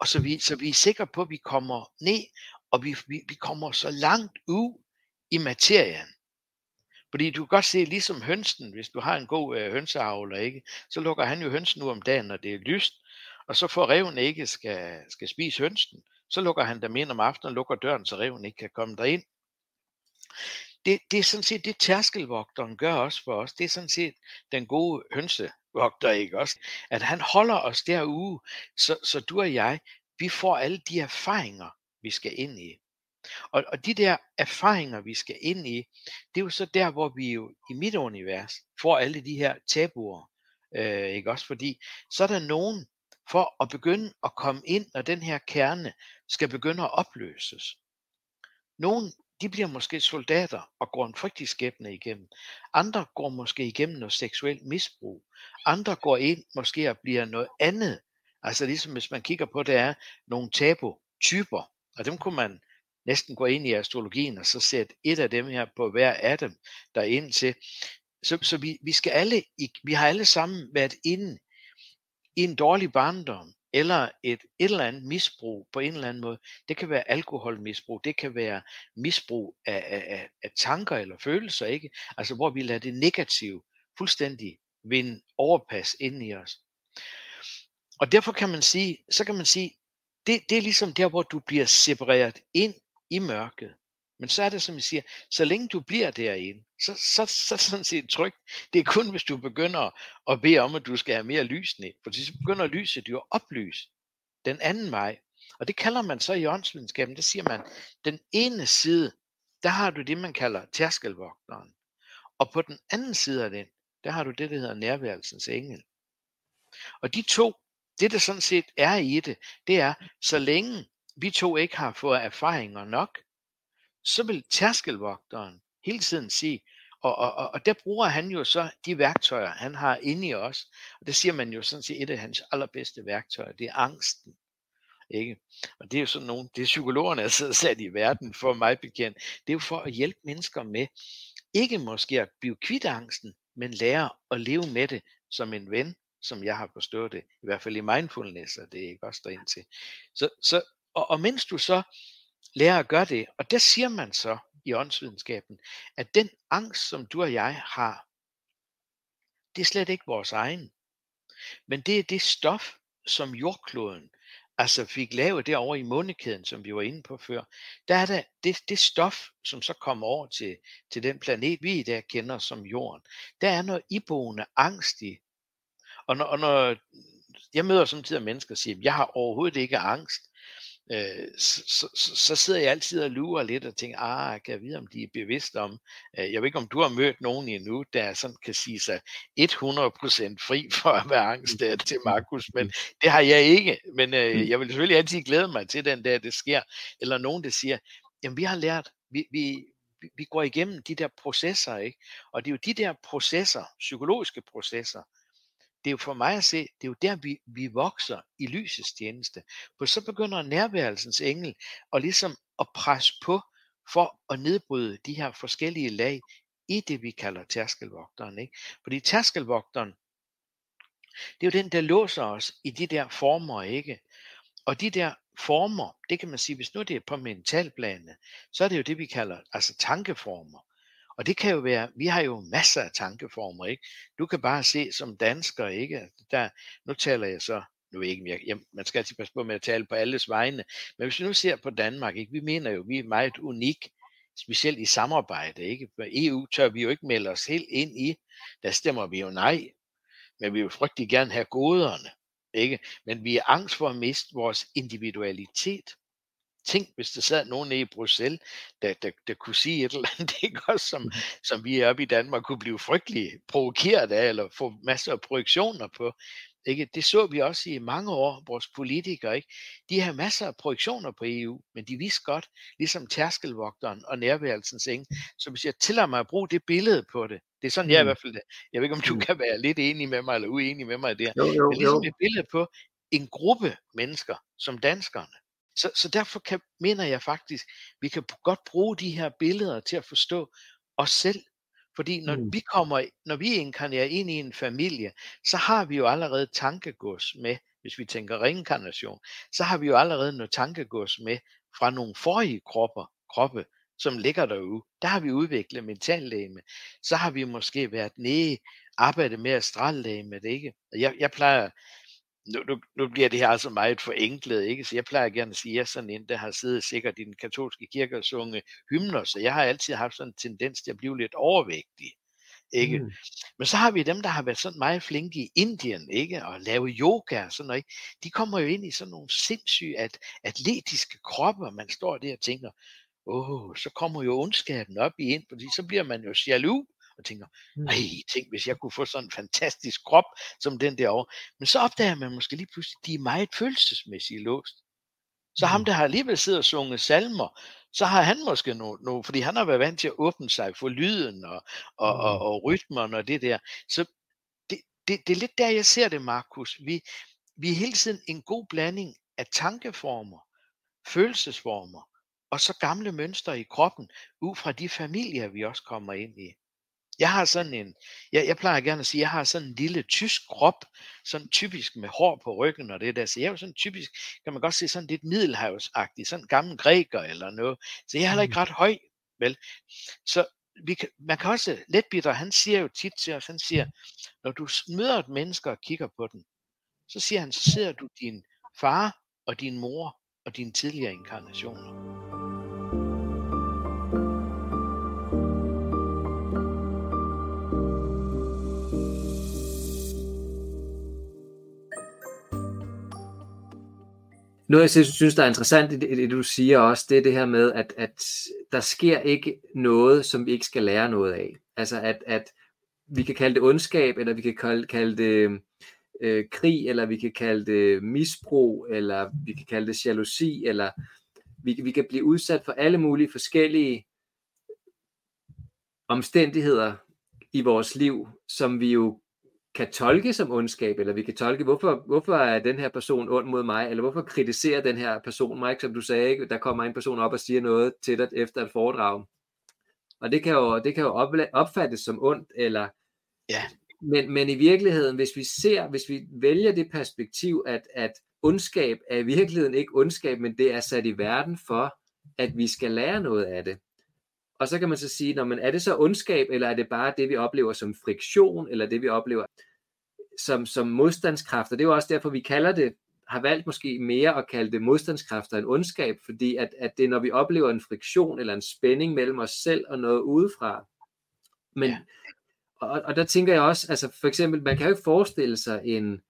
og så vi, så vi er sikre på, at vi kommer ned, og vi, vi, vi kommer så langt ud i materien. Fordi du kan godt se, ligesom hønsen, hvis du har en god øh, hønseavler, ikke, så lukker han jo hønsen ud om dagen, når det er lyst, og så får reven ikke skal, skal spise hønsen, så lukker han dem ind om aftenen lukker døren, så reven ikke kan komme derind det, det er sådan set det tærskelvogteren gør også for os. Det er sådan set den gode hønsevogter, ikke også? At han holder os derude, så, så du og jeg, vi får alle de erfaringer, vi skal ind i. Og, og de der erfaringer, vi skal ind i, det er jo så der, hvor vi jo i mit univers får alle de her tabuer Øh, ikke også? Fordi så er der nogen, for at begynde at komme ind, når den her kerne skal begynde at opløses. Nogen de bliver måske soldater og går en frygtelig skæbne igennem. Andre går måske igennem noget seksuelt misbrug. Andre går ind måske og bliver noget andet. Altså ligesom hvis man kigger på, det er nogle tabu-typer, og dem kunne man næsten gå ind i astrologien og så sætte et af dem her på hver af dem der ind til. Så, så vi, vi, skal alle, vi har alle sammen været inde i en dårlig barndom, eller et, et eller andet misbrug på en eller anden måde. Det kan være alkoholmisbrug, det kan være misbrug af, af, af tanker eller følelser, ikke? Altså hvor vi lader det negative fuldstændig vinde overpas ind i os. Og derfor kan man sige, så kan man sige, det, det er ligesom der, hvor du bliver separeret ind i mørket. Men så er det, som jeg siger, så længe du bliver derinde, så, så, så sådan set trygt. Det er kun, hvis du begynder at bede om, at du skal have mere lys ned. For så begynder lyset jo at oplyse den anden vej. Og det kalder man så i åndsvidenskaben, det siger man, den ene side, der har du det, man kalder tærskelvogteren. Og på den anden side af den, der har du det, der hedder nærværelsens engel. Og de to, det der sådan set er i det, det er, så længe vi to ikke har fået erfaringer nok, så vil tærskelvogteren hele tiden sige, og, og, og, og der bruger han jo så de værktøjer, han har inde i os. Og det siger man jo sådan set, et af hans allerbedste værktøjer, det er angsten. Ikke? Og det er jo sådan nogle, det er psykologerne, der sidder sat i verden for mig bekendt. Det er jo for at hjælpe mennesker med, ikke måske at blive kvidt angsten, men lære at leve med det som en ven, som jeg har forstået det, i hvert fald i mindfulness, og det er ikke også ind til. Så, så, og, og mens du så lærer at gøre det, og der siger man så i åndsvidenskaben, at den angst, som du og jeg har, det er slet ikke vores egen. Men det er det stof, som jordkloden altså fik lavet derovre i månekæden, som vi var inde på før, der er der det, det stof, som så kommer over til, til den planet, vi i dag kender som jorden. Der er noget iboende angst i. Og når, og når jeg møder samtidig mennesker, der siger, jeg har overhovedet ikke angst, øh, så, så, så sidder jeg altid og lurer lidt og tænker, ah, kan jeg vide, om de er bevidste om, øh, jeg ved ikke, om du har mødt nogen endnu, der sådan kan sige sig 100% fri for at være angst der til Markus, men det har jeg ikke, men øh, mm. jeg vil selvfølgelig altid glæde mig til den der, det sker, eller nogen, der siger, jamen vi har lært, vi, vi, vi går igennem de der processer, ikke? og det er jo de der processer, psykologiske processer, det er jo for mig at se, det er jo der, vi, vi vokser i lysets tjeneste. For så begynder nærværelsens engel at ligesom at presse på for at nedbryde de her forskellige lag i det, vi kalder tærskelvogteren. Ikke? Fordi tærskelvogteren, det er jo den, der låser os i de der former, ikke? Og de der former, det kan man sige, hvis nu det er på mentalplanet, så er det jo det, vi kalder altså tankeformer. Og det kan jo være, vi har jo masser af tankeformer, ikke? Du kan bare se som dansker, ikke? Der, nu taler jeg så, nu ved jeg ikke, jeg, jeg, man skal altid passe på med at tale på alles vegne, men hvis vi nu ser på Danmark, ikke? Vi mener jo, vi er meget unik, specielt i samarbejde, ikke? For EU tør vi jo ikke melde os helt ind i, der stemmer vi jo nej, men vi vil frygtelig gerne have goderne, ikke? Men vi er angst for at miste vores individualitet. Tænk, hvis der sad nogen i Bruxelles, der, der, der kunne sige et eller andet, ikke også, som, mm-hmm. som vi oppe i Danmark kunne blive frygtelig provokeret af, eller få masser af projektioner på. Ikke? Det så vi også i mange år, vores politikere. Ikke? De har masser af projektioner på EU, men de vidste godt, ligesom tærskelvogteren og nærværelsens eng. Så hvis jeg tillader mig at bruge det billede på det, det er sådan, jeg i mm. hvert fald, jeg ved ikke, om du mm. kan være lidt enig med mig, eller uenig med mig der, jo, jo, men ligesom jo. et billede på en gruppe mennesker, som danskerne, så, så derfor kan, mener jeg faktisk, vi kan godt bruge de her billeder til at forstå os selv. Fordi når mm. vi kommer, når vi inkarnerer ind i en familie, så har vi jo allerede tankegods med, hvis vi tænker reinkarnation, så har vi jo allerede noget tankegods med fra nogle forrige kropper, kroppe, som ligger derude. Der har vi udviklet mentallægeme. Så har vi måske været nede, arbejdet med astrallægeme, det ikke? Jeg, jeg plejer, nu, nu, nu bliver det her altså meget forenklet, ikke? Så jeg plejer gerne at sige, at jeg er sådan en, der har siddet sikkert i den katolske kirke og sunget hymner, så jeg har altid haft sådan en tendens til at blive lidt overvægtig. Ikke? Mm. Men så har vi dem, der har været sådan meget flinke i Indien, ikke? Og lave yoga og sådan noget. Ikke? De kommer jo ind i sådan nogle sindssyge at, atletiske kroppe, og man står der og tænker, åh, oh, så kommer jo ondskaben op i ind, fordi så bliver man jo jaloux og tænker, nej, mm. tænk hvis jeg kunne få sådan en fantastisk krop som den derovre. Men så opdager man måske lige pludselig, de er meget følelsesmæssigt låst. Så ham, mm. der har alligevel siddet og sunget salmer, så har han måske noget, no, fordi han har været vant til at åbne sig for lyden og, og, og, mm. og rytmen og det der. Så det, det, det er lidt der, jeg ser det, Markus. Vi, vi er hele tiden en god blanding af tankeformer, følelsesformer, og så gamle mønstre i kroppen, ud fra de familier, vi også kommer ind i. Jeg har sådan en, jeg, jeg plejer gerne at sige, jeg har sådan en lille tysk krop, sådan typisk med hår på ryggen og det der. Så jeg er jo sådan typisk, kan man godt se sådan lidt middelhavsagtig, sådan gammel græker eller noget. Så jeg er heller ikke mm. ret høj, vel? Så vi kan, man kan også, Letbitter, han siger jo tit til os, han siger, når du møder et menneske og kigger på den, så siger han, så ser du din far og din mor og dine tidligere inkarnationer. Noget, jeg synes, der er interessant i det, du siger også, det er det her med, at, at der sker ikke noget, som vi ikke skal lære noget af. Altså, at, at vi kan kalde det ondskab, eller vi kan kalde, kalde det øh, krig, eller vi kan kalde det misbrug, eller vi kan kalde det jalousi, eller vi, vi kan blive udsat for alle mulige forskellige omstændigheder i vores liv, som vi jo kan tolke som ondskab, eller vi kan tolke, hvorfor, hvorfor er den her person ond mod mig, eller hvorfor kritiserer den her person mig, som du sagde, ikke? der kommer en person op og siger noget til dig efter et foredrag. Og det kan jo, det kan jo opfattes som ondt, eller ja. men, men i virkeligheden, hvis vi ser, hvis vi vælger det perspektiv, at, at ondskab er i virkeligheden ikke ondskab, men det er sat i verden for, at vi skal lære noget af det. Og så kan man så sige, når man er det så ondskab, eller er det bare det, vi oplever som friktion, eller det, vi oplever som, som modstandskræfter. Det er jo også derfor, vi kalder det, har valgt måske mere at kalde det modstandskræfter end ondskab, fordi at, at det er, når vi oplever en friktion eller en spænding mellem os selv og noget udefra. Men, ja. og, og der tænker jeg også, altså for eksempel, man kan jo ikke forestille sig en,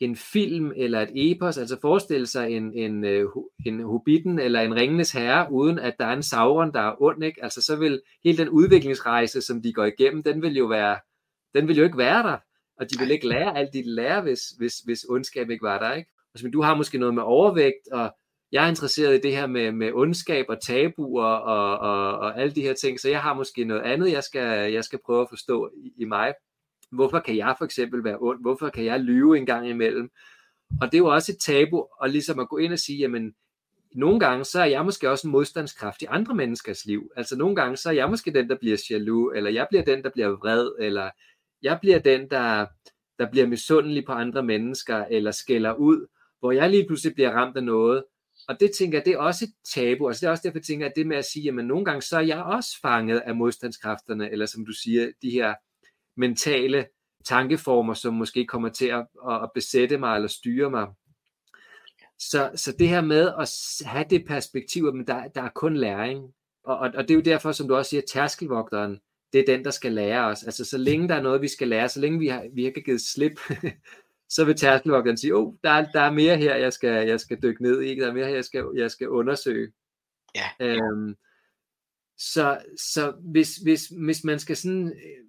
en film eller et epos, altså forestille sig en, en, øh, en Hobbiten eller en Ringenes Herre, uden at der er en Sauron, der er ond, ikke? Altså så vil hele den udviklingsrejse, som de går igennem, den vil jo være, den vil jo ikke være der og de vil ikke lære alt de lærer, hvis, hvis, hvis ondskab ikke var der. Ikke? Altså, du har måske noget med overvægt, og jeg er interesseret i det her med, med ondskab og tabuer og, og, og alle de her ting, så jeg har måske noget andet, jeg skal, jeg skal prøve at forstå i, i mig. Hvorfor kan jeg for eksempel være ond? Hvorfor kan jeg lyve en gang imellem? Og det er jo også et tabu, og ligesom at gå ind og sige, jamen, nogle gange, så er jeg måske også en modstandskraft i andre menneskers liv. Altså nogle gange, så er jeg måske den, der bliver jaloux, eller jeg bliver den, der bliver vred, eller jeg bliver den, der, der bliver misundelig på andre mennesker, eller skælder ud, hvor jeg lige pludselig bliver ramt af noget. Og det tænker jeg, det er også et tabu. Altså det er også derfor, jeg tænker, at det med at sige, at nogle gange så er jeg også fanget af modstandskræfterne, eller som du siger, de her mentale tankeformer, som måske kommer til at, at besætte mig eller styre mig. Så, så det her med at have det perspektiv, at der, der er kun læring. Og, og, og det er jo derfor, som du også siger, tærskelvogteren, det er den, der skal lære os. Altså så længe der er noget, vi skal lære, så længe vi har, vi har ikke givet slip, så vil tærskelvogteren sige, oh, der er, der er mere her, jeg skal, jeg skal dykke ned i, der er mere her, jeg skal, jeg skal undersøge. Ja. Øhm, så så hvis, hvis, hvis man skal sådan øh,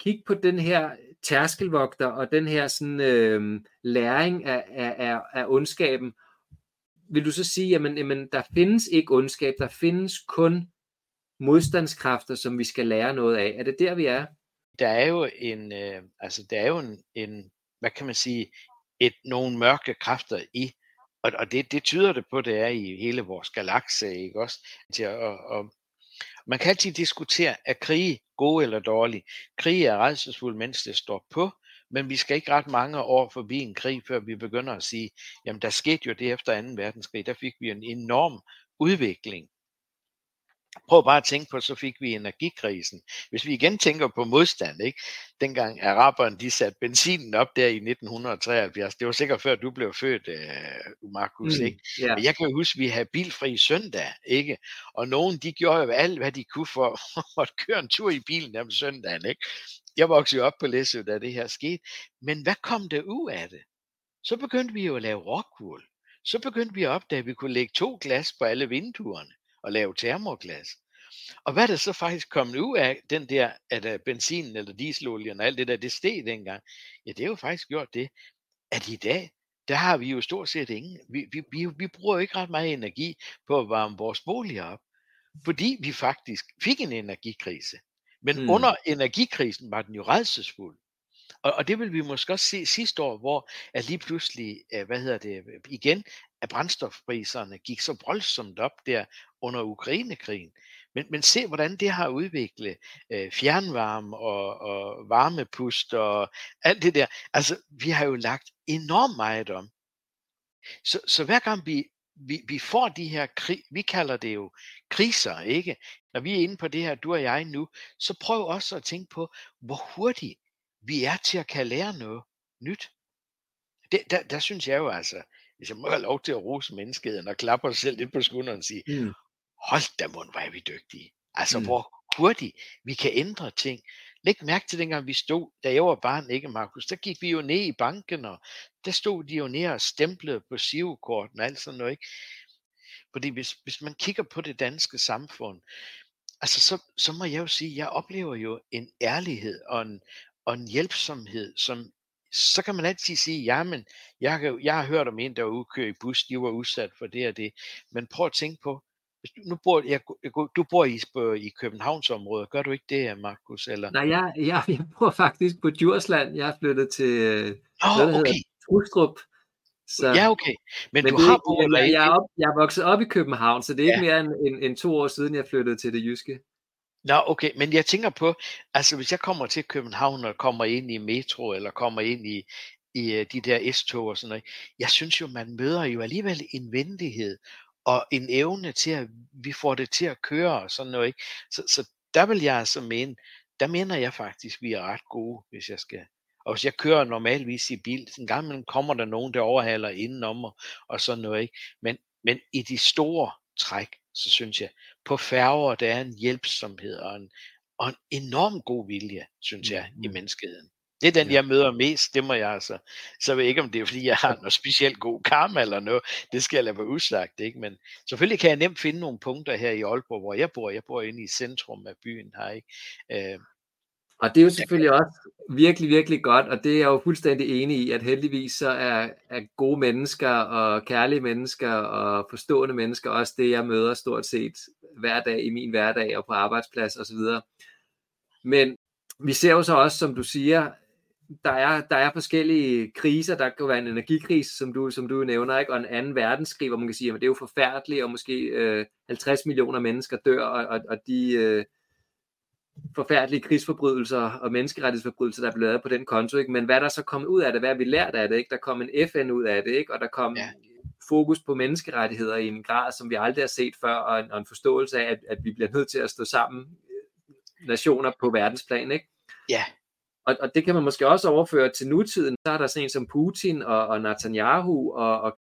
kigge på den her tærskelvogter og den her sådan, øh, læring af, af, af, af ondskaben, vil du så sige, jamen, jamen der findes ikke ondskab, der findes kun modstandskræfter, som vi skal lære noget af. Er det der, vi er? Der er jo en, øh, altså der er jo en, en, hvad kan man sige, et, nogle mørke kræfter i, og, og det, det tyder det på, det er i hele vores galakse, ikke også? Altså, Til og, og, man kan altid diskutere, er krige gode eller dårlige? Krig er redselsfuldt, mens det står på, men vi skal ikke ret mange år forbi en krig, før vi begynder at sige, jamen der skete jo det efter 2. verdenskrig, der fik vi en enorm udvikling Prøv bare at tænke på, så fik vi energikrisen. Hvis vi igen tænker på modstand, ikke? dengang araberne de satte benzinen op der i 1973, det var sikkert før du blev født, uh, Markus, mm, ikke? Yeah. Men jeg kan huske, at vi havde bilfri søndag, ikke? Og nogen, de gjorde jo alt, hvad de kunne for at køre en tur i bilen om søndagen, ikke? Jeg voksede op på Læsø, da det her skete. Men hvad kom der ud af det? Så begyndte vi jo at lave rockwool. Så begyndte vi at opdage, at vi kunne lægge to glas på alle vinduerne og lave termoglas. Og hvad er der så faktisk kommet ud af den der, at uh, benzinen eller dieselolien og alt det der, det steg dengang? Ja, det er jo faktisk gjort det, at i dag, der har vi jo stort set ingen. Vi, vi, vi, vi bruger jo ikke ret meget energi på at varme vores boliger op, fordi vi faktisk fik en energikrise. Men mm. under energikrisen var den jo redselsfuld. Og, og det vil vi måske også se sidste år, hvor at lige pludselig, øh, hvad hedder det, igen, at brændstofpriserne gik så voldsomt op der under Ukrainekrigen. Men, men se, hvordan det har udviklet øh, fjernvarme og, og varmepust og alt det der. Altså, vi har jo lagt enormt meget om. Så, så hver gang vi, vi, vi får de her krig, vi kalder det jo kriser, ikke? Når vi er inde på det her, du og jeg nu, så prøv også at tænke på, hvor hurtigt vi er til at kan lære noget nyt. Det, der, der synes jeg jo altså, hvis jeg må have lov til at rose menneskeheden og klappe os selv lidt på skulderen og sige, mm. hold da mund, hvor er vi dygtige. Altså, mm. hvor hurtigt vi kan ændre ting. Læg mærke til dengang vi stod, da jeg var barn, ikke Markus, der gik vi jo ned i banken, og der stod de jo ned og stemplede på sivekorten og alt sådan noget. Ikke? Fordi hvis, hvis man kigger på det danske samfund, altså så, så må jeg jo sige, jeg oplever jo en ærlighed og en, og en hjælpsomhed, som så kan man altid sige, ja, men jeg, har, jeg har hørt om en, der var ude i bus, de var udsat for det og det. Men prøv at tænke på, hvis du, nu bor, jeg, du bor i, i Københavnsområdet, gør du ikke det, Markus? Eller? Nej, jeg, jeg, jeg bor faktisk på Djursland. Jeg er flyttet til oh, noget, der okay. Trustrup. Så, ja, okay. Men, men du det, har boet jeg, jeg, er op, jeg er vokset op i København, så det er ja. ikke mere end, end, end to år siden, jeg flyttede til det jyske. Nå, okay, men jeg tænker på, altså hvis jeg kommer til København og kommer ind i metro, eller kommer ind i, i øh, de der S-tog og sådan noget, jeg synes jo, man møder jo alligevel en venlighed og en evne til, at vi får det til at køre og sådan noget. Ikke? Så, så der vil jeg altså mene, der mener jeg faktisk, vi er ret gode, hvis jeg skal. Og hvis jeg kører normalvis i bil, en gang imellem kommer der nogen, der overhaler indenom og, og sådan noget. Ikke? Men, men i de store træk, så synes jeg, på færger, der er en hjælpsomhed og en, og en enorm god vilje, synes jeg, mm. i menneskeheden. Det er den, ja. jeg møder mest, det må jeg altså. Så ved jeg ikke, om det er, fordi jeg har noget specielt god karma eller noget. Det skal jeg lade være usagt, ikke? Men selvfølgelig kan jeg nemt finde nogle punkter her i Aalborg, hvor jeg bor. Jeg bor inde i centrum af byen her, ikke? Øh, og det er jo selvfølgelig også virkelig, virkelig godt, og det er jeg jo fuldstændig enig i, at heldigvis så er, er gode mennesker og kærlige mennesker og forstående mennesker også det, jeg møder stort set hver dag i min hverdag og på arbejdsplads osv. Men vi ser jo så også, som du siger, der er, der er forskellige kriser. Der kan være en energikrise, som du, som du nævner, ikke? og en anden verdenskrig, hvor man kan sige, at det er jo forfærdeligt, og måske øh, 50 millioner mennesker dør, og, og, og de øh, forfærdelige krigsforbrydelser og menneskerettighedsforbrydelser, der er blevet lavet på den konto. Ikke? Men hvad er der så kommet ud af det? Hvad vi lært af det? Ikke? Der kom en FN ud af det, ikke? og der kom ja. fokus på menneskerettigheder i en grad, som vi aldrig har set før, og en, og en forståelse af, at, at vi bliver nødt til at stå sammen nationer på verdensplan. Ikke? Ja, og, og det kan man måske også overføre til nutiden. Så er der sådan en som Putin og, og Netanyahu, og, og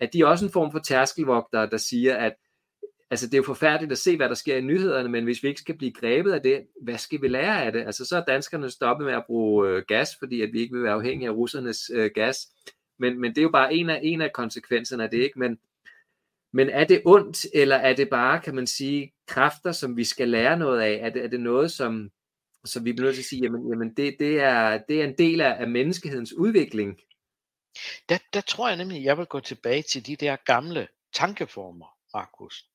at de er også en form for tærskelvogter, der siger, at altså, det er jo forfærdeligt at se, hvad der sker i nyhederne, men hvis vi ikke skal blive grebet af det, hvad skal vi lære af det? Altså, så er danskerne stoppet med at bruge øh, gas, fordi at vi ikke vil være afhængige af russernes øh, gas. Men, men det er jo bare en af, en af konsekvenserne af det, ikke? Men, men er det ondt, eller er det bare, kan man sige, kræfter, som vi skal lære noget af? Er det, er det noget, som, så vi bliver nødt til at sige, jamen, jamen det, det, er, det er en del af, af menneskehedens udvikling. Der, der tror jeg nemlig, at jeg vil gå tilbage til de der gamle tankeformer, Markus.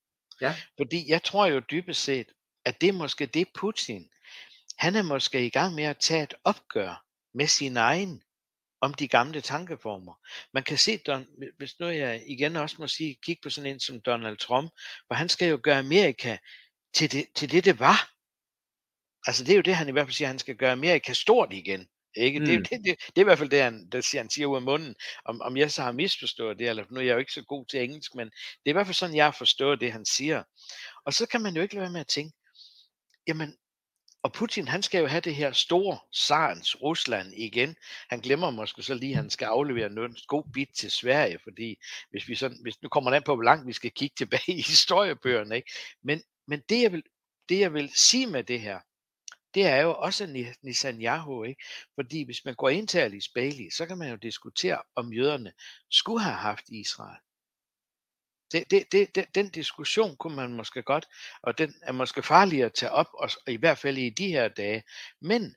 Ja. Fordi jeg tror jo dybest set, at det er måske det Putin, han er måske i gang med at tage et opgør med sin egen om de gamle tankeformer. Man kan se, Don, hvis nu jeg igen også må sige, kig på sådan en som Donald Trump, hvor han skal jo gøre Amerika til det, til det, det var. Altså det er jo det, han i hvert fald siger, han skal gøre Amerika stort igen. Ikke? Mm. Det, det, det, det, er i hvert fald det, han, det siger, han siger ud af munden. Om, om jeg så har misforstået det, eller nu er jeg jo ikke så god til engelsk, men det er i hvert fald sådan, jeg har forstået det, han siger. Og så kan man jo ikke lade være med at tænke, jamen, og Putin, han skal jo have det her store Sarens Rusland igen. Han glemmer måske så lige, at han skal aflevere noget god bit til Sverige, fordi hvis vi sådan, hvis, nu kommer det på, hvor langt vi skal kigge tilbage i historiebøgerne, ikke? Men, men det, jeg vil, det, jeg vil sige med det her, det er jo også Netanyahu, ikke? Fordi hvis man går ind til Alice Bailey, så kan man jo diskutere, om jøderne skulle have haft Israel. Det, det, det, det, den diskussion kunne man måske godt, og den er måske farlig at tage op, og, i hvert fald i de her dage. Men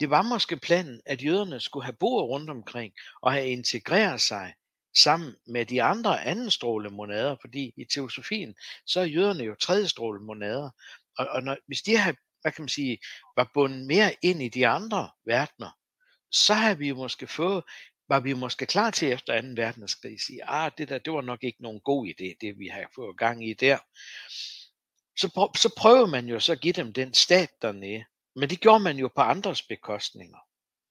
det var måske planen, at jøderne skulle have boet rundt omkring og have integreret sig sammen med de andre anden strålemonader, fordi i teosofien, så er jøderne jo tredje strålemonader. Og, og når, hvis de har hvad kan man sige, var bundet mere ind i de andre verdener, så har vi måske fået, var vi måske klar til efter 2. verdenskrig at sige, ah, det der, det var nok ikke nogen god idé, det vi har fået gang i der. Så, prøv, så prøver man jo så at give dem den stat dernede. Men det gjorde man jo på andres bekostninger.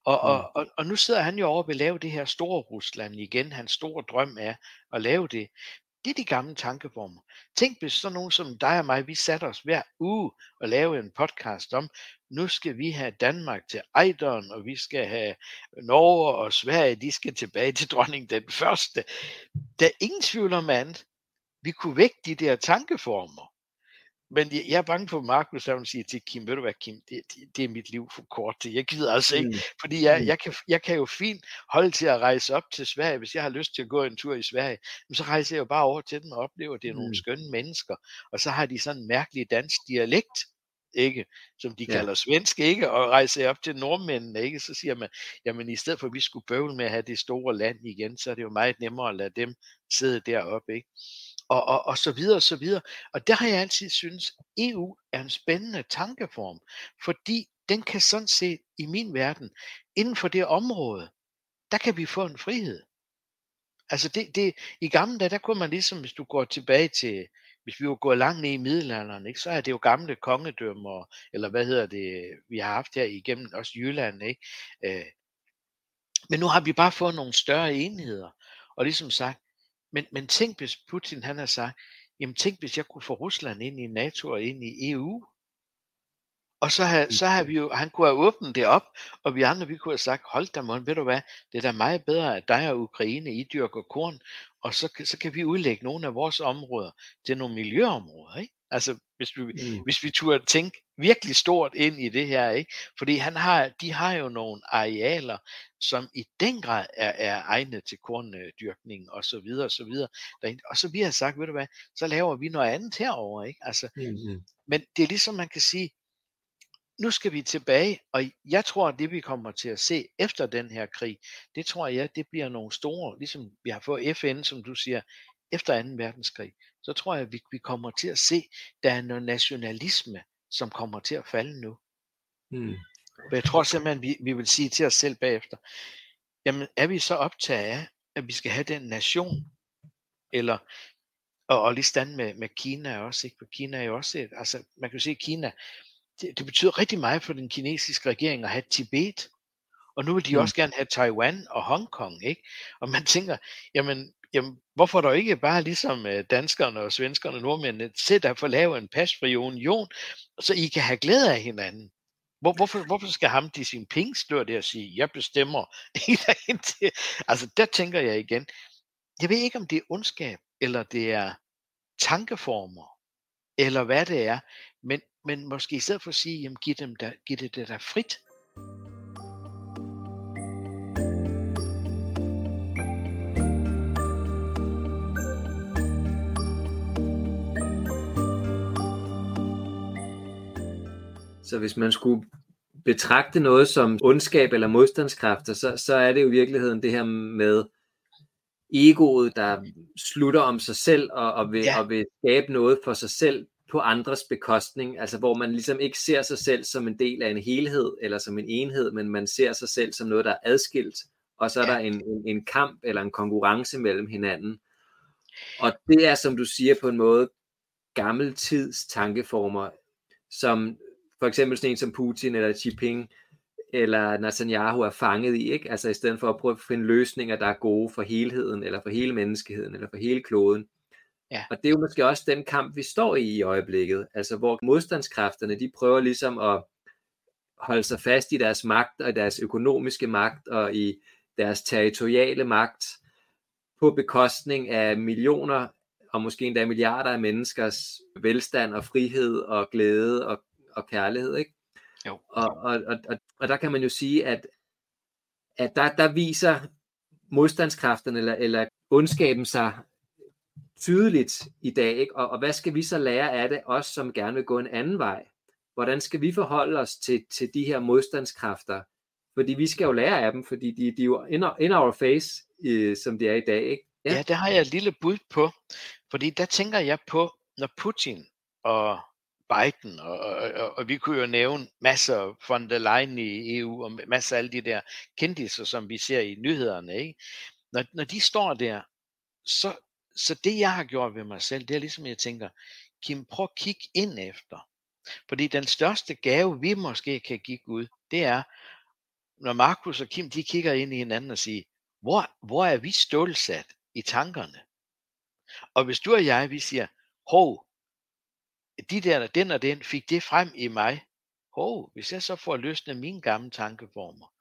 Og, mm. og, og, og nu sidder han jo over ved at lave det her store Rusland igen. Hans store drøm er at lave det. Det er de gamle tankeformer. Tænk hvis sådan nogen som dig og mig, vi satte os hver uge og lave en podcast om, nu skal vi have Danmark til Ejderen, og vi skal have Norge og Sverige, de skal tilbage til dronning den første. Der er ingen tvivl om andet. Vi kunne vække de der tankeformer. Men jeg, jeg er bange for, Markus, at siger til Kim, ved du hvad, Kim, det, det, det er mit liv for kort til. Jeg gider altså ikke, mm. fordi jeg, mm. jeg, kan, jeg kan jo fint holde til at rejse op til Sverige. Hvis jeg har lyst til at gå en tur i Sverige, så rejser jeg jo bare over til dem og oplever, at det er nogle mm. skønne mennesker. Og så har de sådan en mærkelig dansk dialekt, ikke, som de ja. kalder svensk, ikke, og rejser op til nordmændene, ikke, så siger man, jamen i stedet for at vi skulle bøvle med at have det store land igen, så er det jo meget nemmere at lade dem sidde deroppe, ikke og, og, og så videre og så videre. Og der har jeg altid synes, EU er en spændende tankeform, fordi den kan sådan set i min verden, inden for det område, der kan vi få en frihed. Altså det, det, i gamle dage, der kunne man ligesom, hvis du går tilbage til, hvis vi var gået langt ned i middelalderen, ikke, så er det jo gamle kongedømmer, eller hvad hedder det, vi har haft her igennem også Jylland, ikke? Øh, men nu har vi bare fået nogle større enheder, og ligesom sagt, men, men tænk, hvis Putin han har sagt, jamen tænk, hvis jeg kunne få Rusland ind i NATO og ind i EU. Og så har, så har vi jo, han kunne have åbnet det op, og vi andre, vi kunne have sagt, hold da mund, ved du hvad, det er da meget bedre, at dig og Ukraine, I dyrker korn, og så, så kan vi udlægge nogle af vores områder til nogle miljøområder, ikke? Altså, hvis vi, mm. hvis vi turde tænke virkelig stort ind i det her, ikke? Fordi han har, de har jo nogle arealer, som i den grad er, er egnet til korndyrkning og så videre og så videre. Og så vi har sagt, ved du hvad, så laver vi noget andet herover, ikke? Altså, mm. Men det er ligesom man kan sige, nu skal vi tilbage, og jeg tror, at det vi kommer til at se efter den her krig, det tror jeg, det bliver nogle store, ligesom vi har fået FN, som du siger, efter 2. verdenskrig, så tror jeg, at vi, vi kommer til at se, der er noget nationalisme, som kommer til at falde nu. Hmm. Og jeg tror simpelthen, vi, vi vil sige til os selv bagefter, jamen er vi så optaget af, at vi skal have den nation, eller og, og lige stand med, med Kina også, ikke? For Kina er jo også et, altså man kan jo se, at Kina, det, det betyder rigtig meget for den kinesiske regering at have Tibet, og nu vil de mm. også gerne have Taiwan og Hongkong, ikke? Og man tænker, jamen jamen, hvorfor der ikke bare ligesom øh, danskerne og svenskerne og nordmændene sætter at få lavet en pasfri union, så I kan have glæde af hinanden? Hvor, hvorfor, hvorfor skal ham de sin penge stå der og sige, jeg bestemmer? altså der tænker jeg igen, jeg ved ikke om det er ondskab, eller det er tankeformer, eller hvad det er, men, men måske i stedet for at sige, jamen giv, dem der, giv det der frit. Så hvis man skulle betragte noget som ondskab eller modstandskræfter, så, så er det jo i virkeligheden det her med egoet, der slutter om sig selv og, og, vil, ja. og vil skabe noget for sig selv på andres bekostning, altså hvor man ligesom ikke ser sig selv som en del af en helhed eller som en enhed, men man ser sig selv som noget, der er adskilt, og så er ja. der en, en, en kamp eller en konkurrence mellem hinanden. Og det er, som du siger, på en måde gammeltids tankeformer, som for eksempel sådan en som Putin eller Xi Jinping eller Netanyahu er fanget i, ikke? Altså i stedet for at prøve at finde løsninger, der er gode for helheden, eller for hele menneskeheden, eller for hele kloden. Ja. Og det er jo måske også den kamp, vi står i i øjeblikket, altså hvor modstandskræfterne, de prøver ligesom at holde sig fast i deres magt, og deres økonomiske magt, og i deres territoriale magt, på bekostning af millioner, og måske endda milliarder af menneskers velstand og frihed og glæde og og kærlighed, ikke? Jo. Og, og, og, og, og der kan man jo sige, at, at der, der viser modstandskræfterne eller, eller ondskaben sig tydeligt i dag, ikke? Og, og hvad skal vi så lære af det, os som gerne vil gå en anden vej? Hvordan skal vi forholde os til, til de her modstandskræfter? Fordi vi skal jo lære af dem, fordi de, de er jo in, in our face, øh, som de er i dag, ikke? Ja. ja, det har jeg et lille bud på, fordi der tænker jeg på, når Putin og Biden, og, og, og, vi kunne jo nævne masser von der Leyen i EU, og masser af alle de der kendiser, som vi ser i nyhederne, ikke? Når, når de står der, så, så det jeg har gjort ved mig selv, det er ligesom jeg tænker, Kim, prøv at kigge ind efter. Fordi den største gave, vi måske kan give Gud, det er, når Markus og Kim, de kigger ind i hinanden og siger, hvor, hvor er vi stålsat i tankerne? Og hvis du og jeg, vi siger, hov, de der, den og den, fik det frem i mig. Hov, hvis jeg så får løsnet mine gamle tankeformer,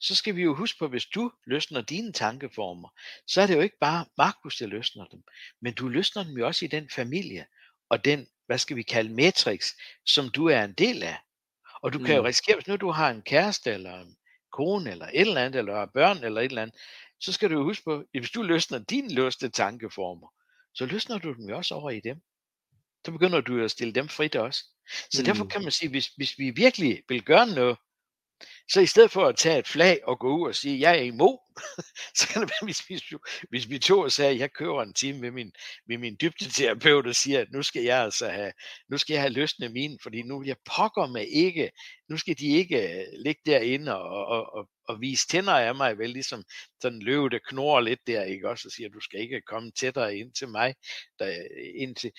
så skal vi jo huske på, hvis du løsner dine tankeformer, så er det jo ikke bare Markus, der løsner dem, men du løsner dem jo også i den familie, og den, hvad skal vi kalde, matrix, som du er en del af. Og du mm. kan jo mm. risikere, hvis nu du har en kæreste, eller en kone, eller et eller andet, eller børn, eller et eller andet, så skal du jo huske på, at hvis du løsner dine løste tankeformer, så løsner du dem jo også over i dem. Så begynder du at stille dem frit også. Så mm. derfor kan man sige, hvis, hvis vi virkelig vil gøre noget, så i stedet for at tage et flag og gå ud og sige, jeg er imod, så kan det være, hvis, hvis, hvis vi to og sagde, jeg kører en time med min, med min dybdeterapeut og siger, at nu skal jeg altså have, nu skal jeg have løsnet mine, fordi nu jeg pokker mig ikke, nu skal de ikke øh, ligge derinde og, og, og, og vise tænder af mig, vel ligesom sådan løve, der knurrer lidt der, ikke også, og siger, du skal ikke komme tættere ind til mig, der, ind til.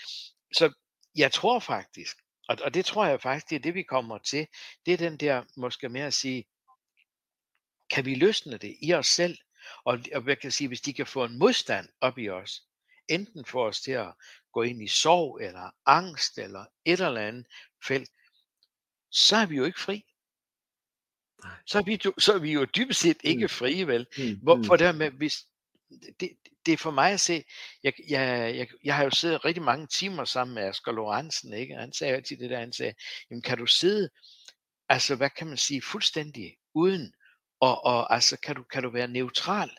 Så jeg tror faktisk, og, og det tror jeg faktisk, det er det, vi kommer til. Det er den der, måske mere at sige, kan vi løsne det i os selv? Og, og jeg kan sige, hvis de kan få en modstand op i os, enten for os til at gå ind i sorg, eller angst, eller et eller andet felt, så er vi jo ikke fri. Så er vi, så er vi jo dybest set ikke mm. frie, vel? Mm. Hvor, for der med, hvis, det, det er for mig at se, jeg, jeg, jeg, jeg har jo siddet rigtig mange timer sammen med Asger Lorentzen, ikke? han sagde altid det der, han sagde, jamen kan du sidde, altså hvad kan man sige, fuldstændig uden, og, og altså kan du, kan du være neutral?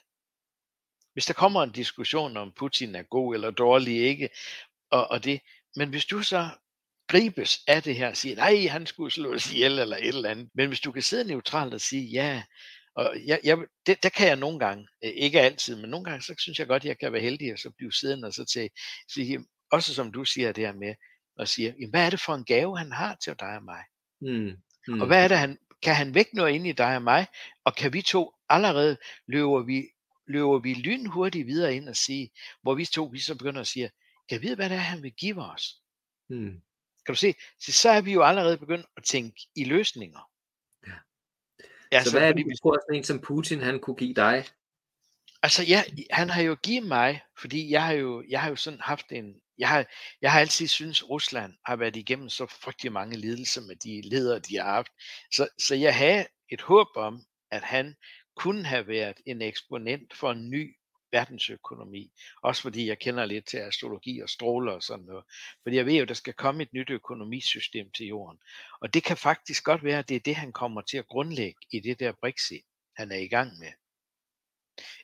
Hvis der kommer en diskussion om Putin er god eller dårlig, ikke? Og, og det, men hvis du så gribes af det her og siger, nej, han skulle slås ihjel eller et eller andet. Men hvis du kan sidde neutralt og sige, ja, og jeg, jeg, det, der kan jeg nogle gange, ikke altid, men nogle gange, så synes jeg godt, at jeg kan være heldig at så blive siddende og så til, sige, også som du siger det her med, og siger, jamen, hvad er det for en gave, han har til dig og mig? Mm. Mm. Og hvad er det, han, kan han vække noget ind i dig og mig, og kan vi to allerede løber vi, løber vi lynhurtigt videre ind og sige, hvor vi to vi så begynder at sige, kan jeg vide, hvad det er, han vil give os? Mm. Kan du se? Så, så er vi jo allerede begyndt at tænke i løsninger. Ja, så, så hvad er det, du tror, at en som Putin, han kunne give dig? Altså, ja, han har jo givet mig, fordi jeg har jo, jeg har jo sådan haft en, jeg har, jeg har altid synes Rusland har været igennem så frygtelig mange lidelser med de ledere, de har haft. Så, så jeg havde et håb om, at han kunne have været en eksponent for en ny verdensøkonomi. Også fordi jeg kender lidt til astrologi og stråler og sådan noget. Fordi jeg ved jo, der skal komme et nyt økonomisystem til jorden. Og det kan faktisk godt være, at det er det, han kommer til at grundlægge i det der Brexit, han er i gang med.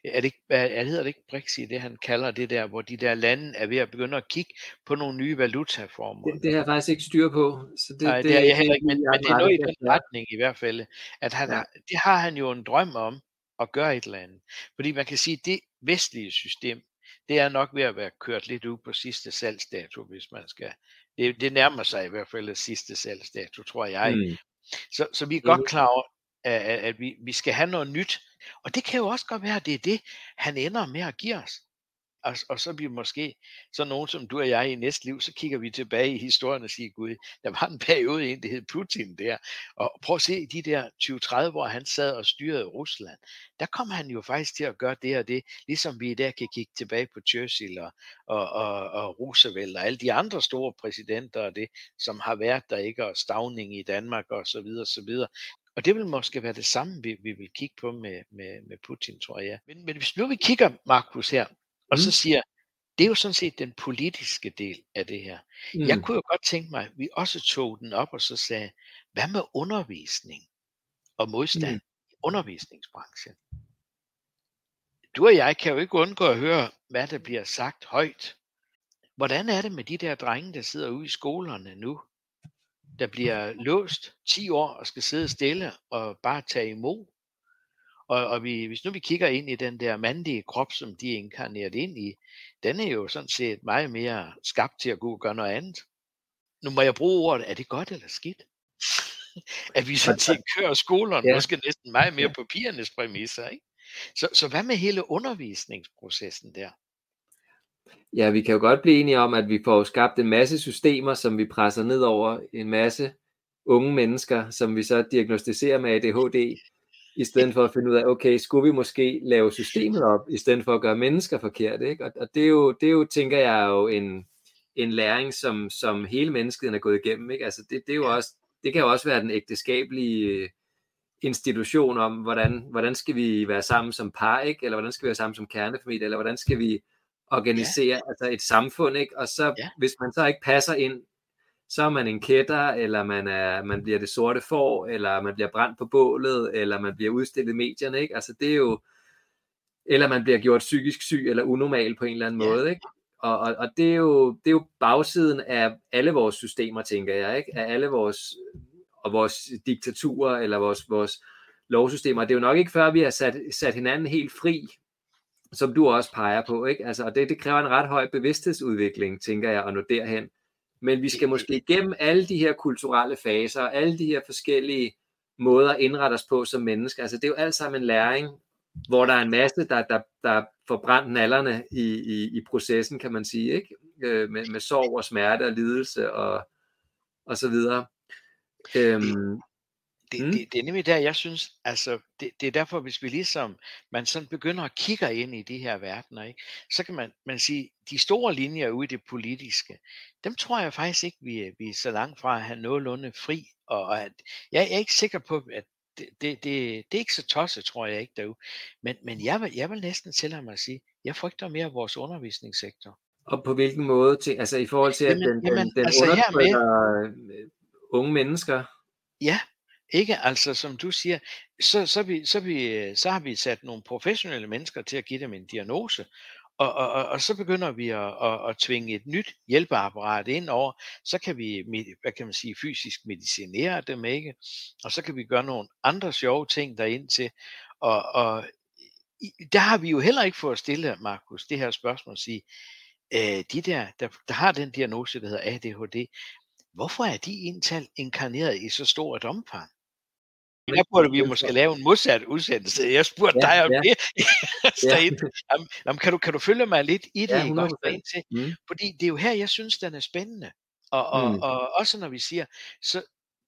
Er det, ikke, er, hedder det ikke Brexit, det han kalder det der, hvor de der lande er ved at begynde at kigge på nogle nye valutaformer? Det, det har jeg faktisk ikke styr på. Så det, Nej, det, det er jeg heller ikke, men, men det er noget i den retning i hvert fald, at han ja. har, det har han jo en drøm om, at gøre et eller andet. Fordi man kan sige, at det vestlige system, det er nok ved at være kørt lidt ud på sidste salgsdato, hvis man skal. Det, det nærmer sig i hvert fald sidste salgsdato, tror jeg. Mm. Så, så vi er godt klar over, at, at vi, vi skal have noget nyt. Og det kan jo også godt være, at det er det, han ender med at give os og, og så bliver måske så nogen som du og jeg i næste liv, så kigger vi tilbage i historien og siger, gud, der var en periode ind, det hed Putin der, og prøv at se de der 20-30, hvor han sad og styrede Rusland, der kom han jo faktisk til at gøre det og det, ligesom vi i dag kan kigge tilbage på Churchill og, og, og, og Roosevelt og alle de andre store præsidenter og det, som har været der ikke, og Stavning i Danmark og så videre, så videre. Og det vil måske være det samme, vi, vi vil kigge på med, med, med Putin, tror jeg. Men, men hvis nu vi kigger, Markus, her, og så mm. siger det er jo sådan set den politiske del af det her. Mm. Jeg kunne jo godt tænke mig, at vi også tog den op og så sagde, hvad med undervisning og modstand mm. i undervisningsbranchen? Du og jeg kan jo ikke undgå at høre, hvad der bliver sagt højt hvordan er det med de der drenge, der sidder ude i skolerne nu, der bliver låst 10 år og skal sidde stille og bare tage imod? Og, og vi, hvis nu vi kigger ind i den der mandige krop, som de er inkarneret ind i, den er jo sådan set meget mere skabt til at gå og gøre noget andet. Nu må jeg bruge ordet, er det godt eller skidt? at vi sådan set kører skolerne, ja. måske næsten meget mere på pigernes præmisser. Ikke? Så, så hvad med hele undervisningsprocessen der? Ja, vi kan jo godt blive enige om, at vi får skabt en masse systemer, som vi presser ned over en masse unge mennesker, som vi så diagnostiserer med ADHD, i stedet for at finde ud af, okay, skulle vi måske lave systemet op, i stedet for at gøre mennesker forkert, ikke? Og, og det, er jo, det er jo, tænker jeg, jo en, en læring, som, som hele mennesket er gået igennem, ikke? Altså det, det, er jo også, det kan jo også være den ægteskabelige institution om, hvordan, hvordan skal vi være sammen som par, ikke? eller hvordan skal vi være sammen som kernefamilie, eller hvordan skal vi organisere ja. altså et samfund, ikke? og så ja. hvis man så ikke passer ind, så er man en kætter, eller man, er, man bliver det sorte får, eller man bliver brændt på bålet, eller man bliver udstillet i medierne, ikke? altså det er jo, eller man bliver gjort psykisk syg, eller unormal på en eller anden måde, ikke? Og, og, og det, er jo, det er jo bagsiden af alle vores systemer, tænker jeg, ikke? af alle vores og vores diktaturer eller vores, vores lovsystemer. Det er jo nok ikke før, vi har sat, sat hinanden helt fri, som du også peger på. Ikke? Altså, og det, det kræver en ret høj bevidsthedsudvikling, tænker jeg, at nå derhen. Men vi skal måske igennem alle de her kulturelle faser, alle de her forskellige måder at indrette os på som mennesker. Altså, det er jo alt sammen en læring, hvor der er en masse, der, der, der får brændt nallerne i, i, i processen, kan man sige, ikke? Øh, med, med sorg og smerte og lidelse og, og så videre. Øhm, det, mm. det, det er nemlig der, jeg synes, altså, det, det er derfor, hvis vi ligesom, man sådan begynder at kigge ind i de her verdener, ikke, så kan man, man sige, de store linjer ude i det politiske, dem tror jeg faktisk ikke, vi, vi er så langt fra at have nogenlunde fri, og at, jeg, jeg er ikke sikker på, at det, det, det, det er ikke så tosset, tror jeg ikke derude. Men, men jeg, vil, jeg vil næsten tillade mig at sige, jeg frygter mere vores undervisningssektor. Og på hvilken måde? Til, altså i forhold til, at jamen, den, jamen, den altså undertrykker med, unge mennesker. Ja, ikke? Altså, som du siger, så, så, vi, så, vi, øh, så har vi sat nogle professionelle mennesker til at give dem en diagnose, og, og, og, og så begynder vi at, at, at tvinge et nyt hjælpeapparat ind over, så kan vi, hvad kan man sige, fysisk medicinere dem, ikke? Og så kan vi gøre nogle andre sjove ting derind til, og, og der har vi jo heller ikke fået stillet, Markus, det her spørgsmål at sige, øh, de der, der, der har den diagnose, der hedder ADHD, hvorfor er de indtalt inkarneret i så stort omfang? Der burde vi måske lave en modsat udsendelse. Jeg spurgte ja, dig om ja. det. ja. jamen, kan, du, kan du følge mig lidt i det? Ja, ikke? Til? Mm. Fordi det er jo her, jeg synes, den er spændende. Og, og, mm. og også når vi siger, så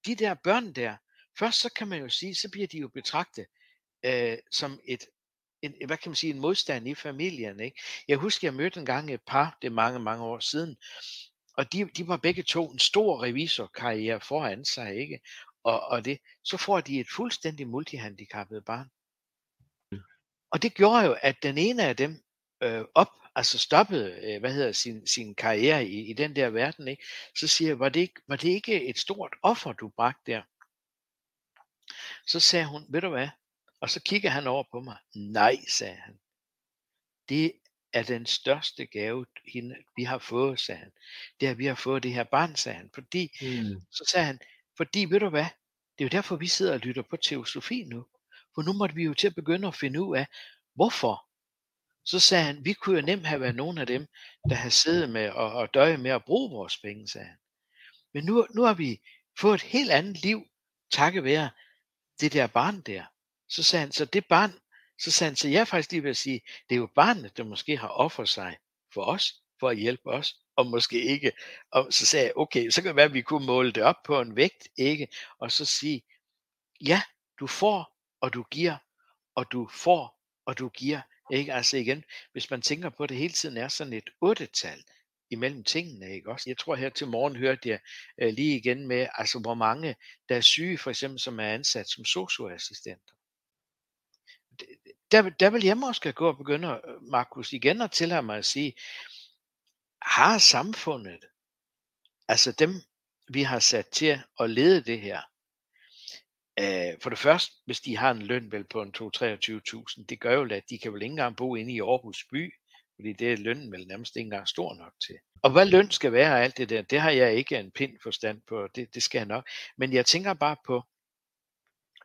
de der børn der, først så kan man jo sige, så bliver de jo betragtet øh, som et, en, hvad kan man sige, en modstand i familien. Ikke? Jeg husker, jeg mødte en gang et par, det er mange, mange år siden, og de, de var begge to en stor revisorkarriere foran sig, ikke? Og, og det, så får de et fuldstændig multihandicappet barn. Og det gjorde jo, at den ene af dem øh, op, altså stoppede, øh, hvad hedder sin, sin karriere i, i den der verden, ikke? Så siger jeg, var det, ikke, var det ikke et stort offer, du bragte der? Så sagde hun, ved du hvad? Og så kigger han over på mig. Nej, sagde han. Det er den største gave, vi har fået, sagde han. Det er, at vi har fået det her barn, sagde han. Fordi, mm. så sagde han, fordi ved du hvad, det er jo derfor, vi sidder og lytter på teosofi nu. For nu måtte vi jo til at begynde at finde ud af, hvorfor. Så sagde han, vi kunne jo nemt have været nogle af dem, der har siddet med og, og døje med at bruge vores penge, sagde han. Men nu, nu har vi fået et helt andet liv, takket være det der barn der. Så sagde han, så det barn så sagde han, så jeg faktisk lige vil sige, det er jo barnet, der måske har offret sig for os, for at hjælpe os, og måske ikke. Og så sagde jeg, okay, så kan det være, at vi kunne måle det op på en vægt, ikke? Og så sige, ja, du får, og du giver, og du får, og du giver. Ikke? Altså igen, hvis man tænker på, at det hele tiden er sådan et otte-tal imellem tingene, ikke også? Jeg tror her til morgen hørte jeg uh, lige igen med, altså hvor mange, der er syge, for eksempel, som er ansat som socioassistenter der, der vil jeg måske gå og begynde, øh, Markus, igen at tillade mig at sige, har samfundet, altså dem, vi har sat til at lede det her, øh, for det første, hvis de har en løn vel på en 2-23.000, det gør jo, at de kan vel ikke engang bo inde i Aarhus by, fordi det er lønnen vel nærmest ikke engang stor nok til. Og hvad løn skal være og alt det der, det har jeg ikke en pind forstand på, det, det skal jeg nok. Men jeg tænker bare på,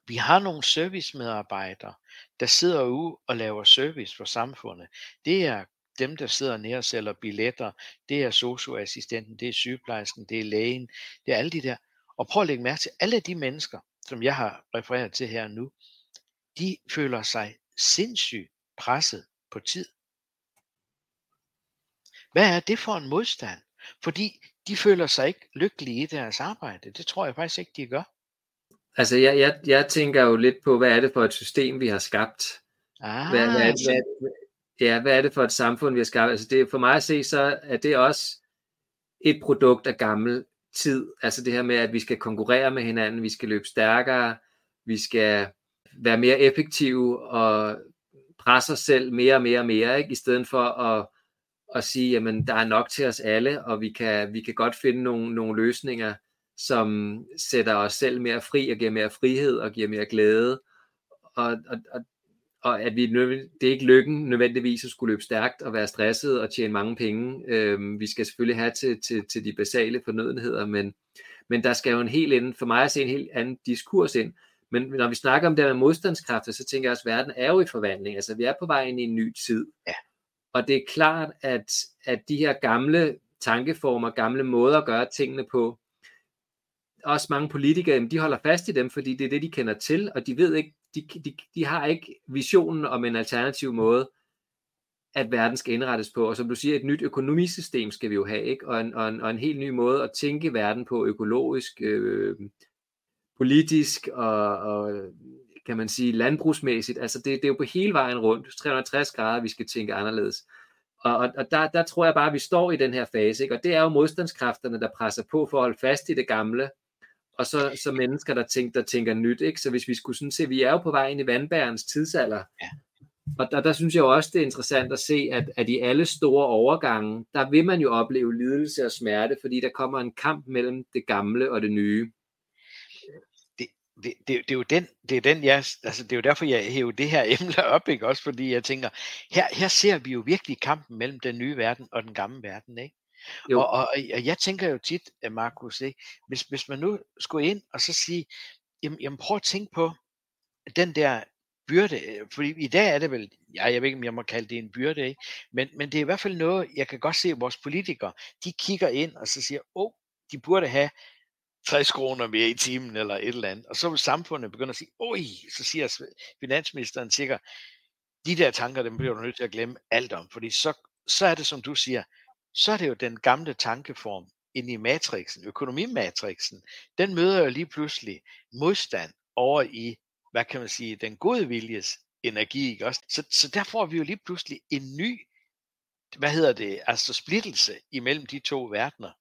vi har nogle servicemedarbejdere, der sidder ude og laver service for samfundet. Det er dem, der sidder nede og sælger billetter, det er socioassistenten, det er sygeplejersken, det er lægen, det er alle de der. Og prøv at lægge mærke til, alle de mennesker, som jeg har refereret til her nu, de føler sig sindssygt presset på tid. Hvad er det for en modstand? Fordi de føler sig ikke lykkelige i deres arbejde. Det tror jeg faktisk ikke, de gør. Altså, jeg, jeg, jeg tænker jo lidt på, hvad er det for et system, vi har skabt? Ah, Hvad, hvad, er, hvad, ja, hvad er det for et samfund, vi har skabt? Altså, det, for mig at se, så er det også et produkt af gammel tid. Altså det her med, at vi skal konkurrere med hinanden, vi skal løbe stærkere, vi skal være mere effektive og presse os selv mere og mere og mere, ikke? i stedet for at, at sige, jamen der er nok til os alle, og vi kan, vi kan godt finde nogle, nogle løsninger, som sætter os selv mere fri og giver mere frihed og giver mere glæde. Og, og, og, og at vi det er ikke lykken nødvendigvis at skulle løbe stærkt og være stresset og tjene mange penge. Øhm, vi skal selvfølgelig have til, til, til de basale fornødenheder, men, men der skal jo en helt ind, for mig at se en helt anden diskurs ind. Men når vi snakker om det med modstandskræfter, så tænker jeg også, at verden er jo i forvandling. Altså vi er på vej ind i en ny tid. Ja. Og det er klart, at, at de her gamle tankeformer, gamle måder at gøre tingene på, også mange politikere, de holder fast i dem, fordi det er det, de kender til, og de ved ikke, de, de, de har ikke visionen om en alternativ måde, at verden skal indrettes på. Og som du siger, et nyt økonomisystem skal vi jo have, ikke? Og, en, og, en, og en helt ny måde at tænke verden på, økologisk, øh, politisk og, og kan man sige landbrugsmæssigt. Altså det, det er jo på hele vejen rundt, 360 grader, vi skal tænke anderledes. Og, og, og der, der tror jeg bare, at vi står i den her fase, ikke? og det er jo modstandskræfterne, der presser på for at holde fast i det gamle, og så, så mennesker, der tænker, der tænker nyt. Ikke? Så hvis vi skulle sådan se, vi er jo på vej ind i vandbærens tidsalder, Ja. og der, der synes jeg jo også, det er interessant at se, at, at i alle store overgange, der vil man jo opleve lidelse og smerte, fordi der kommer en kamp mellem det gamle og det nye. det, det, det, det er jo den, det er den, jeg, altså det er jo derfor, jeg hæver det her emne op, ikke? Også fordi jeg tænker, her, her ser vi jo virkelig kampen mellem den nye verden og den gamle verden, ikke? Jo. Og, og, og jeg tænker jo tit, øh, Markus, ikke? Hvis, hvis man nu skulle ind og så sige, jamen, jamen prøv at tænke på den der byrde, øh, fordi i dag er det vel, ja, jeg ved ikke, om jeg må kalde det en byrde, ikke? Men, men det er i hvert fald noget, jeg kan godt se, at vores politikere, de kigger ind og så siger, åh, oh, de burde have 60 kroner mere i timen eller et eller andet. Og så vil samfundet begynde at sige, oj, så siger finansministeren sikkert, de der tanker, dem bliver du nødt til at glemme alt om, fordi så, så er det, som du siger, så er det jo den gamle tankeform ind i matrixen, økonomimatrixen, den møder jo lige pludselig modstand over i, hvad kan man sige, den gode viljes energi, ikke også? Så, så der får vi jo lige pludselig en ny, hvad hedder det, altså splittelse imellem de to verdener.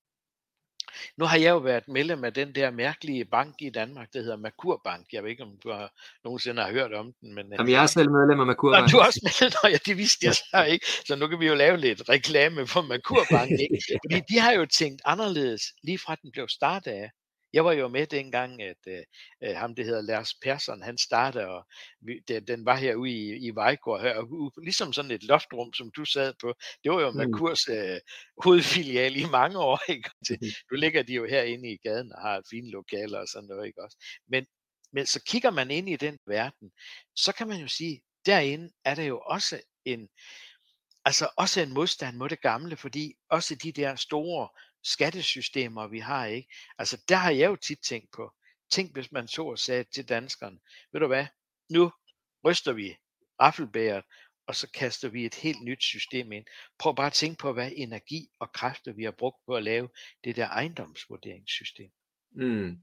Nu har jeg jo været medlem af den der mærkelige bank i Danmark, der hedder Merkur Bank. Jeg ved ikke, om du har, nogensinde har hørt om den. Men, øh, Jamen, jeg er selv medlem af Merkur Nå, Bank. du er også med, Nå, ja, det vidste jeg så ikke. Så nu kan vi jo lave lidt reklame for Merkur Bank. Ikke? Fordi de har jo tænkt anderledes, lige fra den blev startet af. Jeg var jo med dengang, at øh, øh, ham, det hedder Lars Persson, han startede, og vi, den, den var herude i, i Vejgaard, her, og ligesom sådan et loftrum, som du sad på. Det var jo Mm. Merkurs øh, hovedfilial i mange år. Ikke? Mhm. Nu ligger de jo herinde i gaden og har fine lokaler og sådan noget. Ikke også? Men, men så kigger man ind i den verden, så kan man jo sige, derinde er der jo også en, altså også en modstand mod det gamle, fordi også de der store skattesystemer, vi har, ikke? Altså der har jeg jo tit tænkt på, tænk hvis man så og sagde til danskerne, ved du hvad, nu ryster vi raffelbæret, og så kaster vi et helt nyt system ind. Prøv bare at tænke på, hvad energi og kræfter vi har brugt på at lave det der ejendomsvurderingssystem. Mm.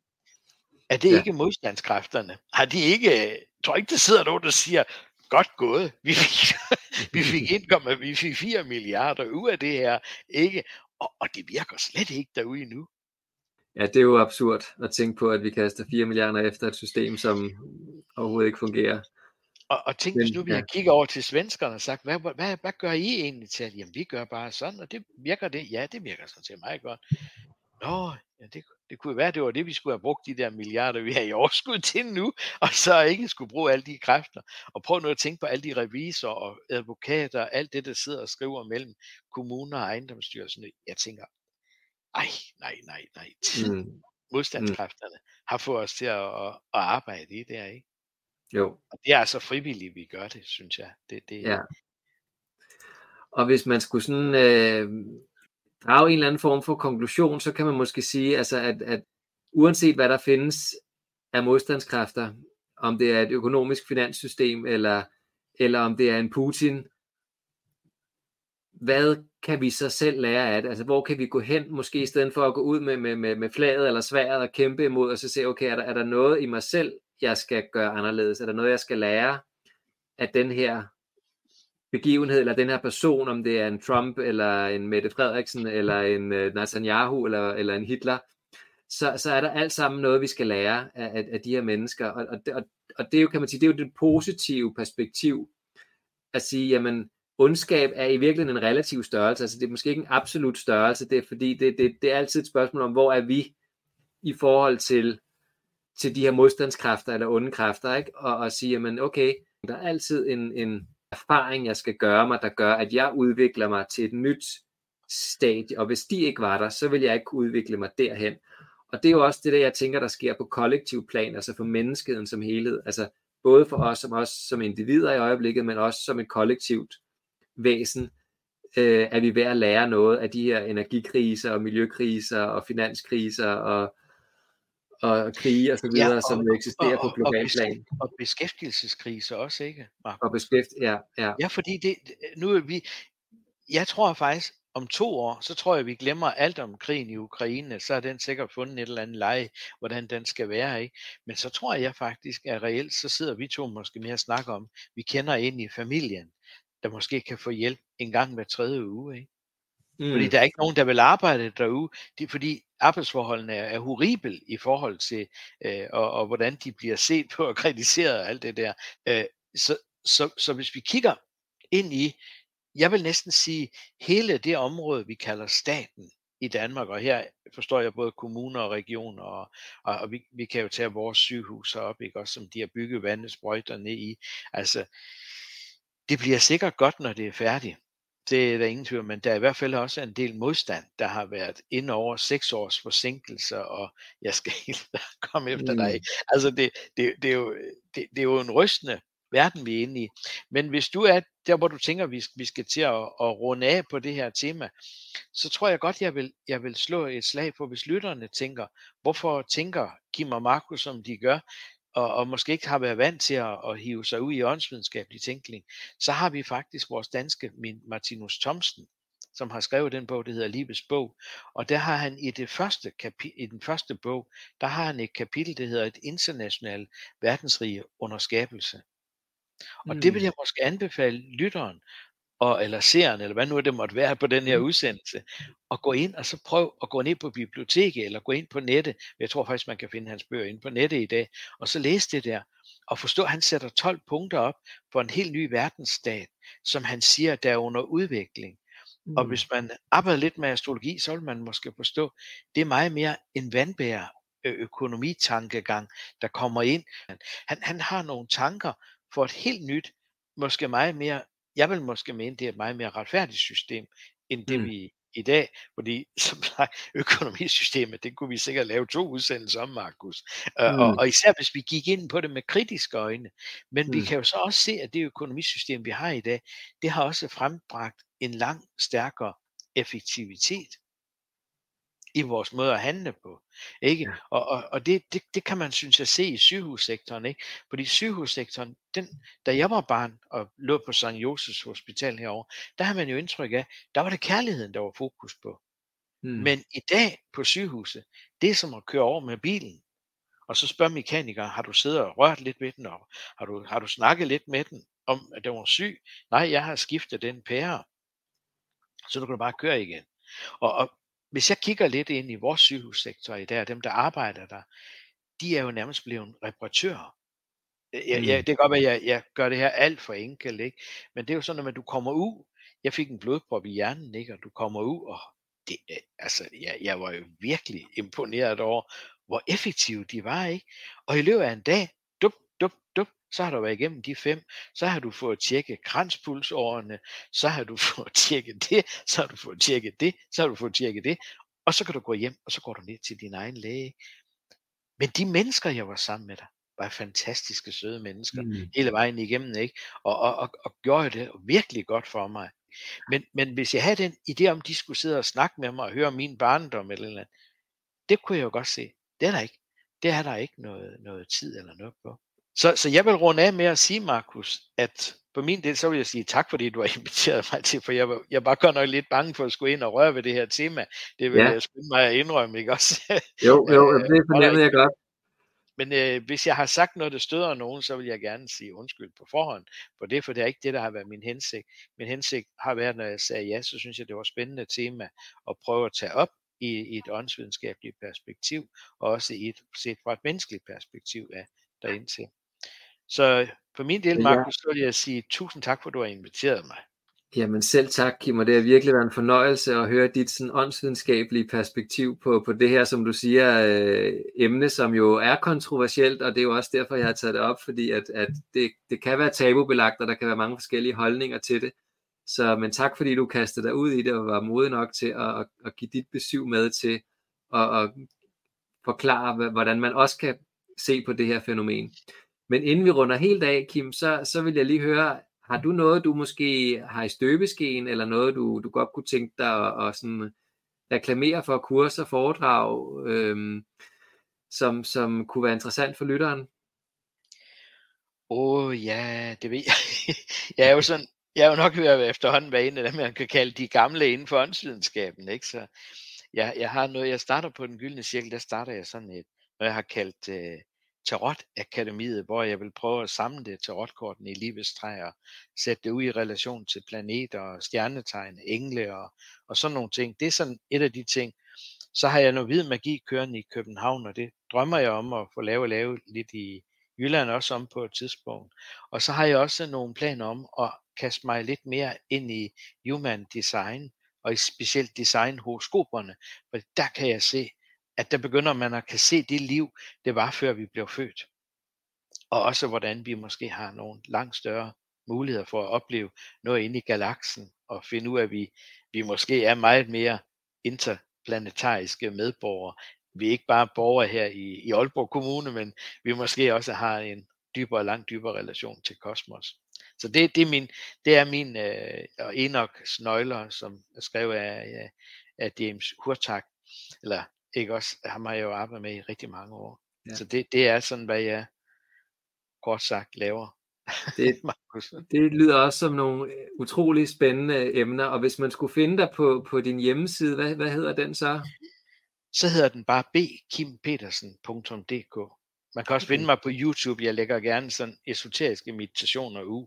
Er det Ja. ikke modstandskræfterne? Har de ikke, jeg tror ikke, der sidder nogen, der siger, godt gået, vi fik, vi fik indkommet, vi fik 4 milliarder ud af det her, ikke? Og, og det virker slet ikke derude endnu. Ja, det er jo absurd at tænke på, at vi kaster 4 milliarder efter et system, som overhovedet ikke fungerer. Og, og tænk, hvis nu vi ja. kigger over til svenskerne og sagt, hvad, hvad, hvad gør I egentlig til? Jamen, vi gør bare sådan, og det virker det. Ja, det virker sådan set meget godt. Nå, ja, det, Det kunne være, det var det, vi skulle have brugt de der milliarder, vi har i overskud til nu, og så ikke skulle bruge alle de kræfter. Og prøv nu at tænke på alle de revisorer og advokater, alt det, der sidder og skriver mellem kommuner og ejendomsstyrelsen. Jeg tænker, ej, nej, nej, nej. Mm. Modstandskræfterne har fået os til at, at, at arbejde i det, ikke? Jo. Og det er altså frivilligt, vi gør det, synes jeg. Det, det, ja. Og hvis man skulle sådan øh, drage en eller anden form for konklusion, så kan man måske sige, altså at, at uanset hvad der findes af modstandskræfter, om det er et økonomisk finanssystem, eller, eller om det er en Putin, hvad kan vi så selv lære af det? Altså, hvor kan vi gå hen, måske i stedet for at gå ud med, med, med, med flaget eller sværet og kæmpe imod, og så se, okay, er der, er der noget i mig selv, jeg skal gøre anderledes? Er der noget, jeg skal lære af den her begivenhed, eller den her person, om det er en Trump, eller en Mette Frederiksen, eller en øh, Netanyahu, eller, eller en Hitler, så, så er der alt sammen noget, vi skal lære af, af, af de her mennesker. Og, og, og, og det er jo, kan man sige, det er jo det positive perspektiv, at sige, jamen, ondskab er i virkeligheden en relativ størrelse, altså det er måske ikke en absolut størrelse, det er fordi, det, det, det er altid et spørgsmål om, hvor er vi i forhold til, til de her modstandskræfter eller onde kræfter, ikke? Og, og sige, jamen okay, der er altid en, en erfaring, jeg skal gøre mig, der gør, at jeg udvikler mig til et nyt stadie, og hvis de ikke var der, så vil jeg ikke kunne udvikle mig derhen. Og det er jo også det, der jeg tænker, der sker på kollektiv plan, altså for menneskeheden som helhed, altså både for os som, os som individer i øjeblikket, men også som et kollektivt væsen, øh, er vi ved at lære noget af de her energikriser og miljøkriser og finanskriser og, og krige og så videre, ja, og, som eksisterer og, og, på global og, plan. Og beskæftigelseskriser også, ikke, Marco? Og beskæft, ja, ja. Ja, fordi det, nu er vi, jeg tror faktisk, om to år, så tror jeg, vi glemmer alt om krigen i Ukraine, så er den sikkert fundet et eller andet leje, hvordan den skal være, ikke? Men så tror jeg faktisk, at reelt, så sidder vi to måske mere og snakker om, vi kender ind i familien, der måske kan få hjælp en gang hver tredje uge. Ikke? Mm. Fordi der er ikke nogen, der vil arbejde derude, de, fordi arbejdsforholdene er, er horrible i forhold til, øh, og, og hvordan de bliver set på og kritiseret og alt det der. Øh, så, så, så hvis vi kigger ind i, jeg vil næsten sige, hele det område, vi kalder staten i Danmark, og her forstår jeg både kommuner og regioner, og, og, og vi, vi kan jo tage vores sygehus op, ikke? også som de har bygget vandesprøjter ned i. Altså, det bliver sikkert godt, når det er færdigt. Det er der ingen tvivl, men der er i hvert fald også en del modstand, der har været ind over seks års forsinkelser, og jeg skal helt komme efter mm. dig. Altså det, det, det, er jo, det, det er jo en rystende verden, vi er inde i. Men hvis du er der, hvor du tænker, vi, vi skal til at, at runde af på det her tema, så tror jeg godt, jeg vil, jeg vil slå et slag på, hvis lytterne tænker, hvorfor tænker Kim og Markus, som de gør, og, og måske ikke har været vant til at, at hive sig ud i åndsvidenskabelig tænkning, så har vi faktisk vores danske Martinus Thomsen, som har skrevet den bog, der hedder Livets bog. Og der har han i, det første kapi- i den første bog, der har han et kapitel, der hedder Et internationalt verdensrige under skabelse. Og mm. det vil mm. jeg måske anbefale lytteren, og, eller seeren, eller hvad nu det måtte være på den her mm. udsendelse, og gå ind og så prøv at gå ned på biblioteket, eller gå ind på nettet, jeg tror faktisk, man kan finde hans bøger ind på nettet i dag, og så læse det der, og forstå, at han sætter 12 punkter op for en helt ny verdensstat, som han siger, der er under udvikling. Mm. Og hvis man arbejder lidt med astrologi, så vil man måske forstå, det er meget mere en vandbærer økonomitankegang, der kommer ind. Han, han har nogle tanker for et helt nyt, måske meget mere jeg vil måske mene, det er et meget mere retfærdigt system, end det mm. vi i dag, fordi som økonomisystemet, det kunne vi sikkert lave to udsendelser om, Markus. Mm. Og, og især hvis vi gik ind på det med kritiske øjne. Men mm. vi kan jo så også se, at det økonomisystem, vi har i dag, det har også frembragt en langt stærkere effektivitet i vores måde at handle på. Ikke? Ja. Og, og, og det, det, det kan man synes jeg se i sygehussektoren. Ikke? Fordi sygehussektoren, den, da jeg var barn og lå på St. Josefs Hospital herovre, der har man jo indtryk af, der var det kærligheden, der var fokus på. Hmm. Men i dag på sygehuset, det er som at køre over med bilen. Og så spørger mekanikeren, har du siddet og rørt lidt ved den, og har du, har du snakket lidt med den om, at den var syg? Nej, jeg har skiftet den pære. Så du kan bare køre igen. Og, og hvis jeg kigger lidt ind i vores sygehussektor i dag, dem der arbejder der, de er jo nærmest blevet reparatører. Jeg, jeg, mm. det kan godt være, at jeg, jeg gør det her alt for enkelt, ikke? men det er jo sådan, at du kommer ud, jeg fik en blodprop i hjernen, ikke? og du kommer ud, og det, øh, altså, jeg, jeg var jo virkelig imponeret over, hvor effektive de var, ikke? Og i løbet af en dag, dup, dup, dup, så har du været igennem de fem, så har du fået tjekket kranspulsårene, så har du fået tjekket det, så har du fået tjekket det, så har du fået tjekket det, og så kan du gå hjem, og så går du ned til din egen læge. Men de mennesker, jeg var sammen med dig, var fantastiske, søde mennesker, mm. hele vejen igennem, ikke? Og, og, og, og gjorde det virkelig godt for mig. Men, men hvis jeg havde den idé om, de skulle sidde og snakke med mig og høre min barndom eller noget, det kunne jeg jo godt se. Det er der ikke. Det er der ikke noget, noget tid eller noget på. Så, så jeg vil runde af med at sige, Markus, at på min del, så vil jeg sige tak, fordi du har inviteret mig til, for jeg, var, jeg var godt nok lidt bange for at skulle ind og røre ved det her tema. Det vil ja. jeg skynde mig at indrømme, ikke også? Jo, jo, øh, det fornemmede jeg godt. Men øh, hvis jeg har sagt noget, der støder nogen, så vil jeg gerne sige undskyld på forhånd for det, for det er ikke det, der har været min hensigt. Min hensigt har været, når jeg sagde ja, så synes jeg, det var et spændende tema at prøve at tage op i, i et åndsvidenskabeligt perspektiv, og også i et, set fra et menneskeligt perspektiv af derind til. Så for min del, Markus, så vil jeg sige tusind tak, for at du har inviteret mig. Jamen selv tak, Kim, og det har virkelig været en fornøjelse at høre dit sådan åndsvidenskabelige perspektiv på, på det her, som du siger, øh, emne, som jo er kontroversielt, og det er jo også derfor, jeg har taget det op, fordi at, at det, det kan være tabubelagt, og der kan være mange forskellige holdninger til det. Så men tak, fordi du kastede dig ud i det, og var modig nok til at, at, at give dit besøg med til at, at forklare, hvordan man også kan se på det her fænomen. Men inden vi runder helt af, Kim, så, så vil jeg lige høre, har du noget, du måske har i støbeskeen, eller noget, du, du godt kunne tænke dig at, at sådan reklamere for kurser og foredrag, øhm, som, som kunne være interessant for lytteren? Åh oh, ja, det ved jeg. jeg er jo sådan, jeg er jo nok ved at efterhånden være en af dem, man kan kalde de gamle inden for åndsvidenskaben. Ikke? Så jeg, jeg har noget, jeg starter på den gyldne cirkel, der starter jeg sådan et, når jeg har kaldt øh, Tarot Akademiet, hvor jeg vil prøve at samle det tarotkortene i livets træer, sætte det ud i relation til planeter og stjernetegn, engle og, og sådan nogle ting. Det er sådan et af de ting. Så har jeg noget hvid magi kørende i København, og det drømmer jeg om at få lavet og lave lidt i Jylland også om på et tidspunkt. Og så har jeg også nogle planer om at kaste mig lidt mere ind i human design, og i specielt design horoskoperne, for der kan jeg se, at der begynder man at kan se det liv, det var før vi blev født. Og også hvordan vi måske har nogle langt større muligheder for at opleve noget inde i galaksen, og finde ud af, at vi, vi måske er meget mere interplanetariske medborgere. Vi er ikke bare borgere her i, i Aalborg Kommune, men vi måske også har en dybere, langt dybere relation til kosmos. Så det, det er min, det er min øh, og Enochs nøgler, som er skrevet af, af James Hurtak, eller ikke også, ham har jeg jo arbejdet med i rigtig mange år. Ja. Så det, det er sådan, hvad jeg kort sagt laver. Det, det lyder også som nogle øh, utrolig spændende emner, og hvis man skulle finde dig på, på din hjemmeside, hvad, hvad hedder den så? Så hedder den bare bkimpetersen.dk. Man kan også finde mig på YouTube. Jeg lægger gerne sådan esoteriske meditationer ud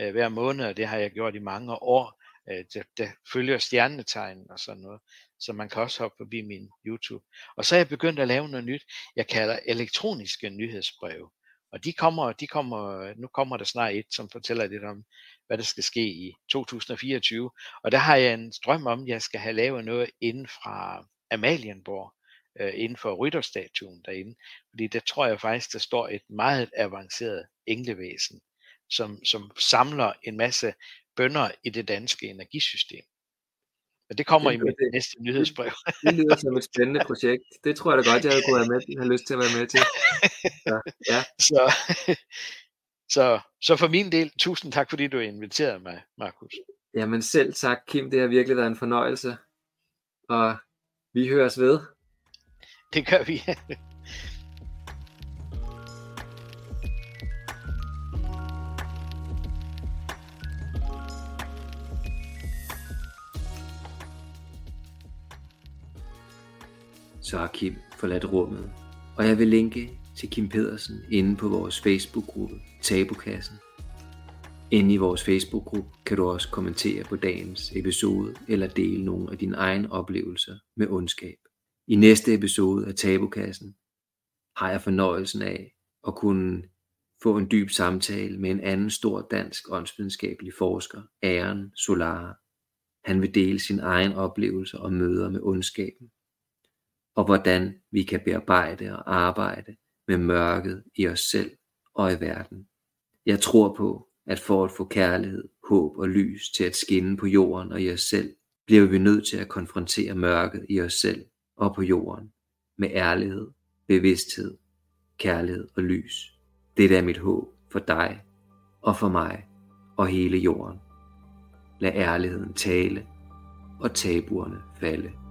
øh, hver måned, og det har jeg gjort i mange år. Øh, der, der følger stjernetegn og sådan noget så man kan også hoppe forbi min YouTube. Og så er jeg begyndt at lave noget nyt, jeg kalder elektroniske nyhedsbreve. Og de kommer, de kommer, nu kommer der snart et, som fortæller lidt om, hvad der skal ske i 2024. Og der har jeg en drøm om, at jeg skal have lavet noget inden fra Amalienborg, øh, inden for rytterstatuen derinde. Fordi der tror jeg faktisk, der står et meget avanceret englevæsen, som, som samler en masse bønder i det danske energisystem. Men det kommer det, i mit det, næste nyhedsbrev. Det, det lyder som et spændende projekt. Det tror jeg da godt, jeg kunne have, med, have lyst til at være med til. Så, ja. så, så, så for min del, tusind tak, fordi du inviterede mig, Markus. Jamen selv tak, Kim. Det har virkelig været en fornøjelse. Og vi høres ved. Det gør vi. så har Kim forladt rummet, og jeg vil linke til Kim Pedersen inde på vores Facebook-gruppe Tabukassen. Inde i vores Facebook-gruppe kan du også kommentere på dagens episode eller dele nogle af dine egne oplevelser med ondskab. I næste episode af Tabukassen har jeg fornøjelsen af at kunne få en dyb samtale med en anden stor dansk åndsvidenskabelig forsker, Aaron Solara. han vil dele sin egen oplevelse og møder med ondskaben, og hvordan vi kan bearbejde og arbejde med mørket i os selv og i verden. Jeg tror på, at for at få kærlighed, håb og lys til at skinne på jorden og i os selv, bliver vi nødt til at konfrontere mørket i os selv og på jorden med ærlighed, bevidsthed, kærlighed og lys. Det er mit håb for dig og for mig og hele jorden. Lad ærligheden tale og tabuerne falde.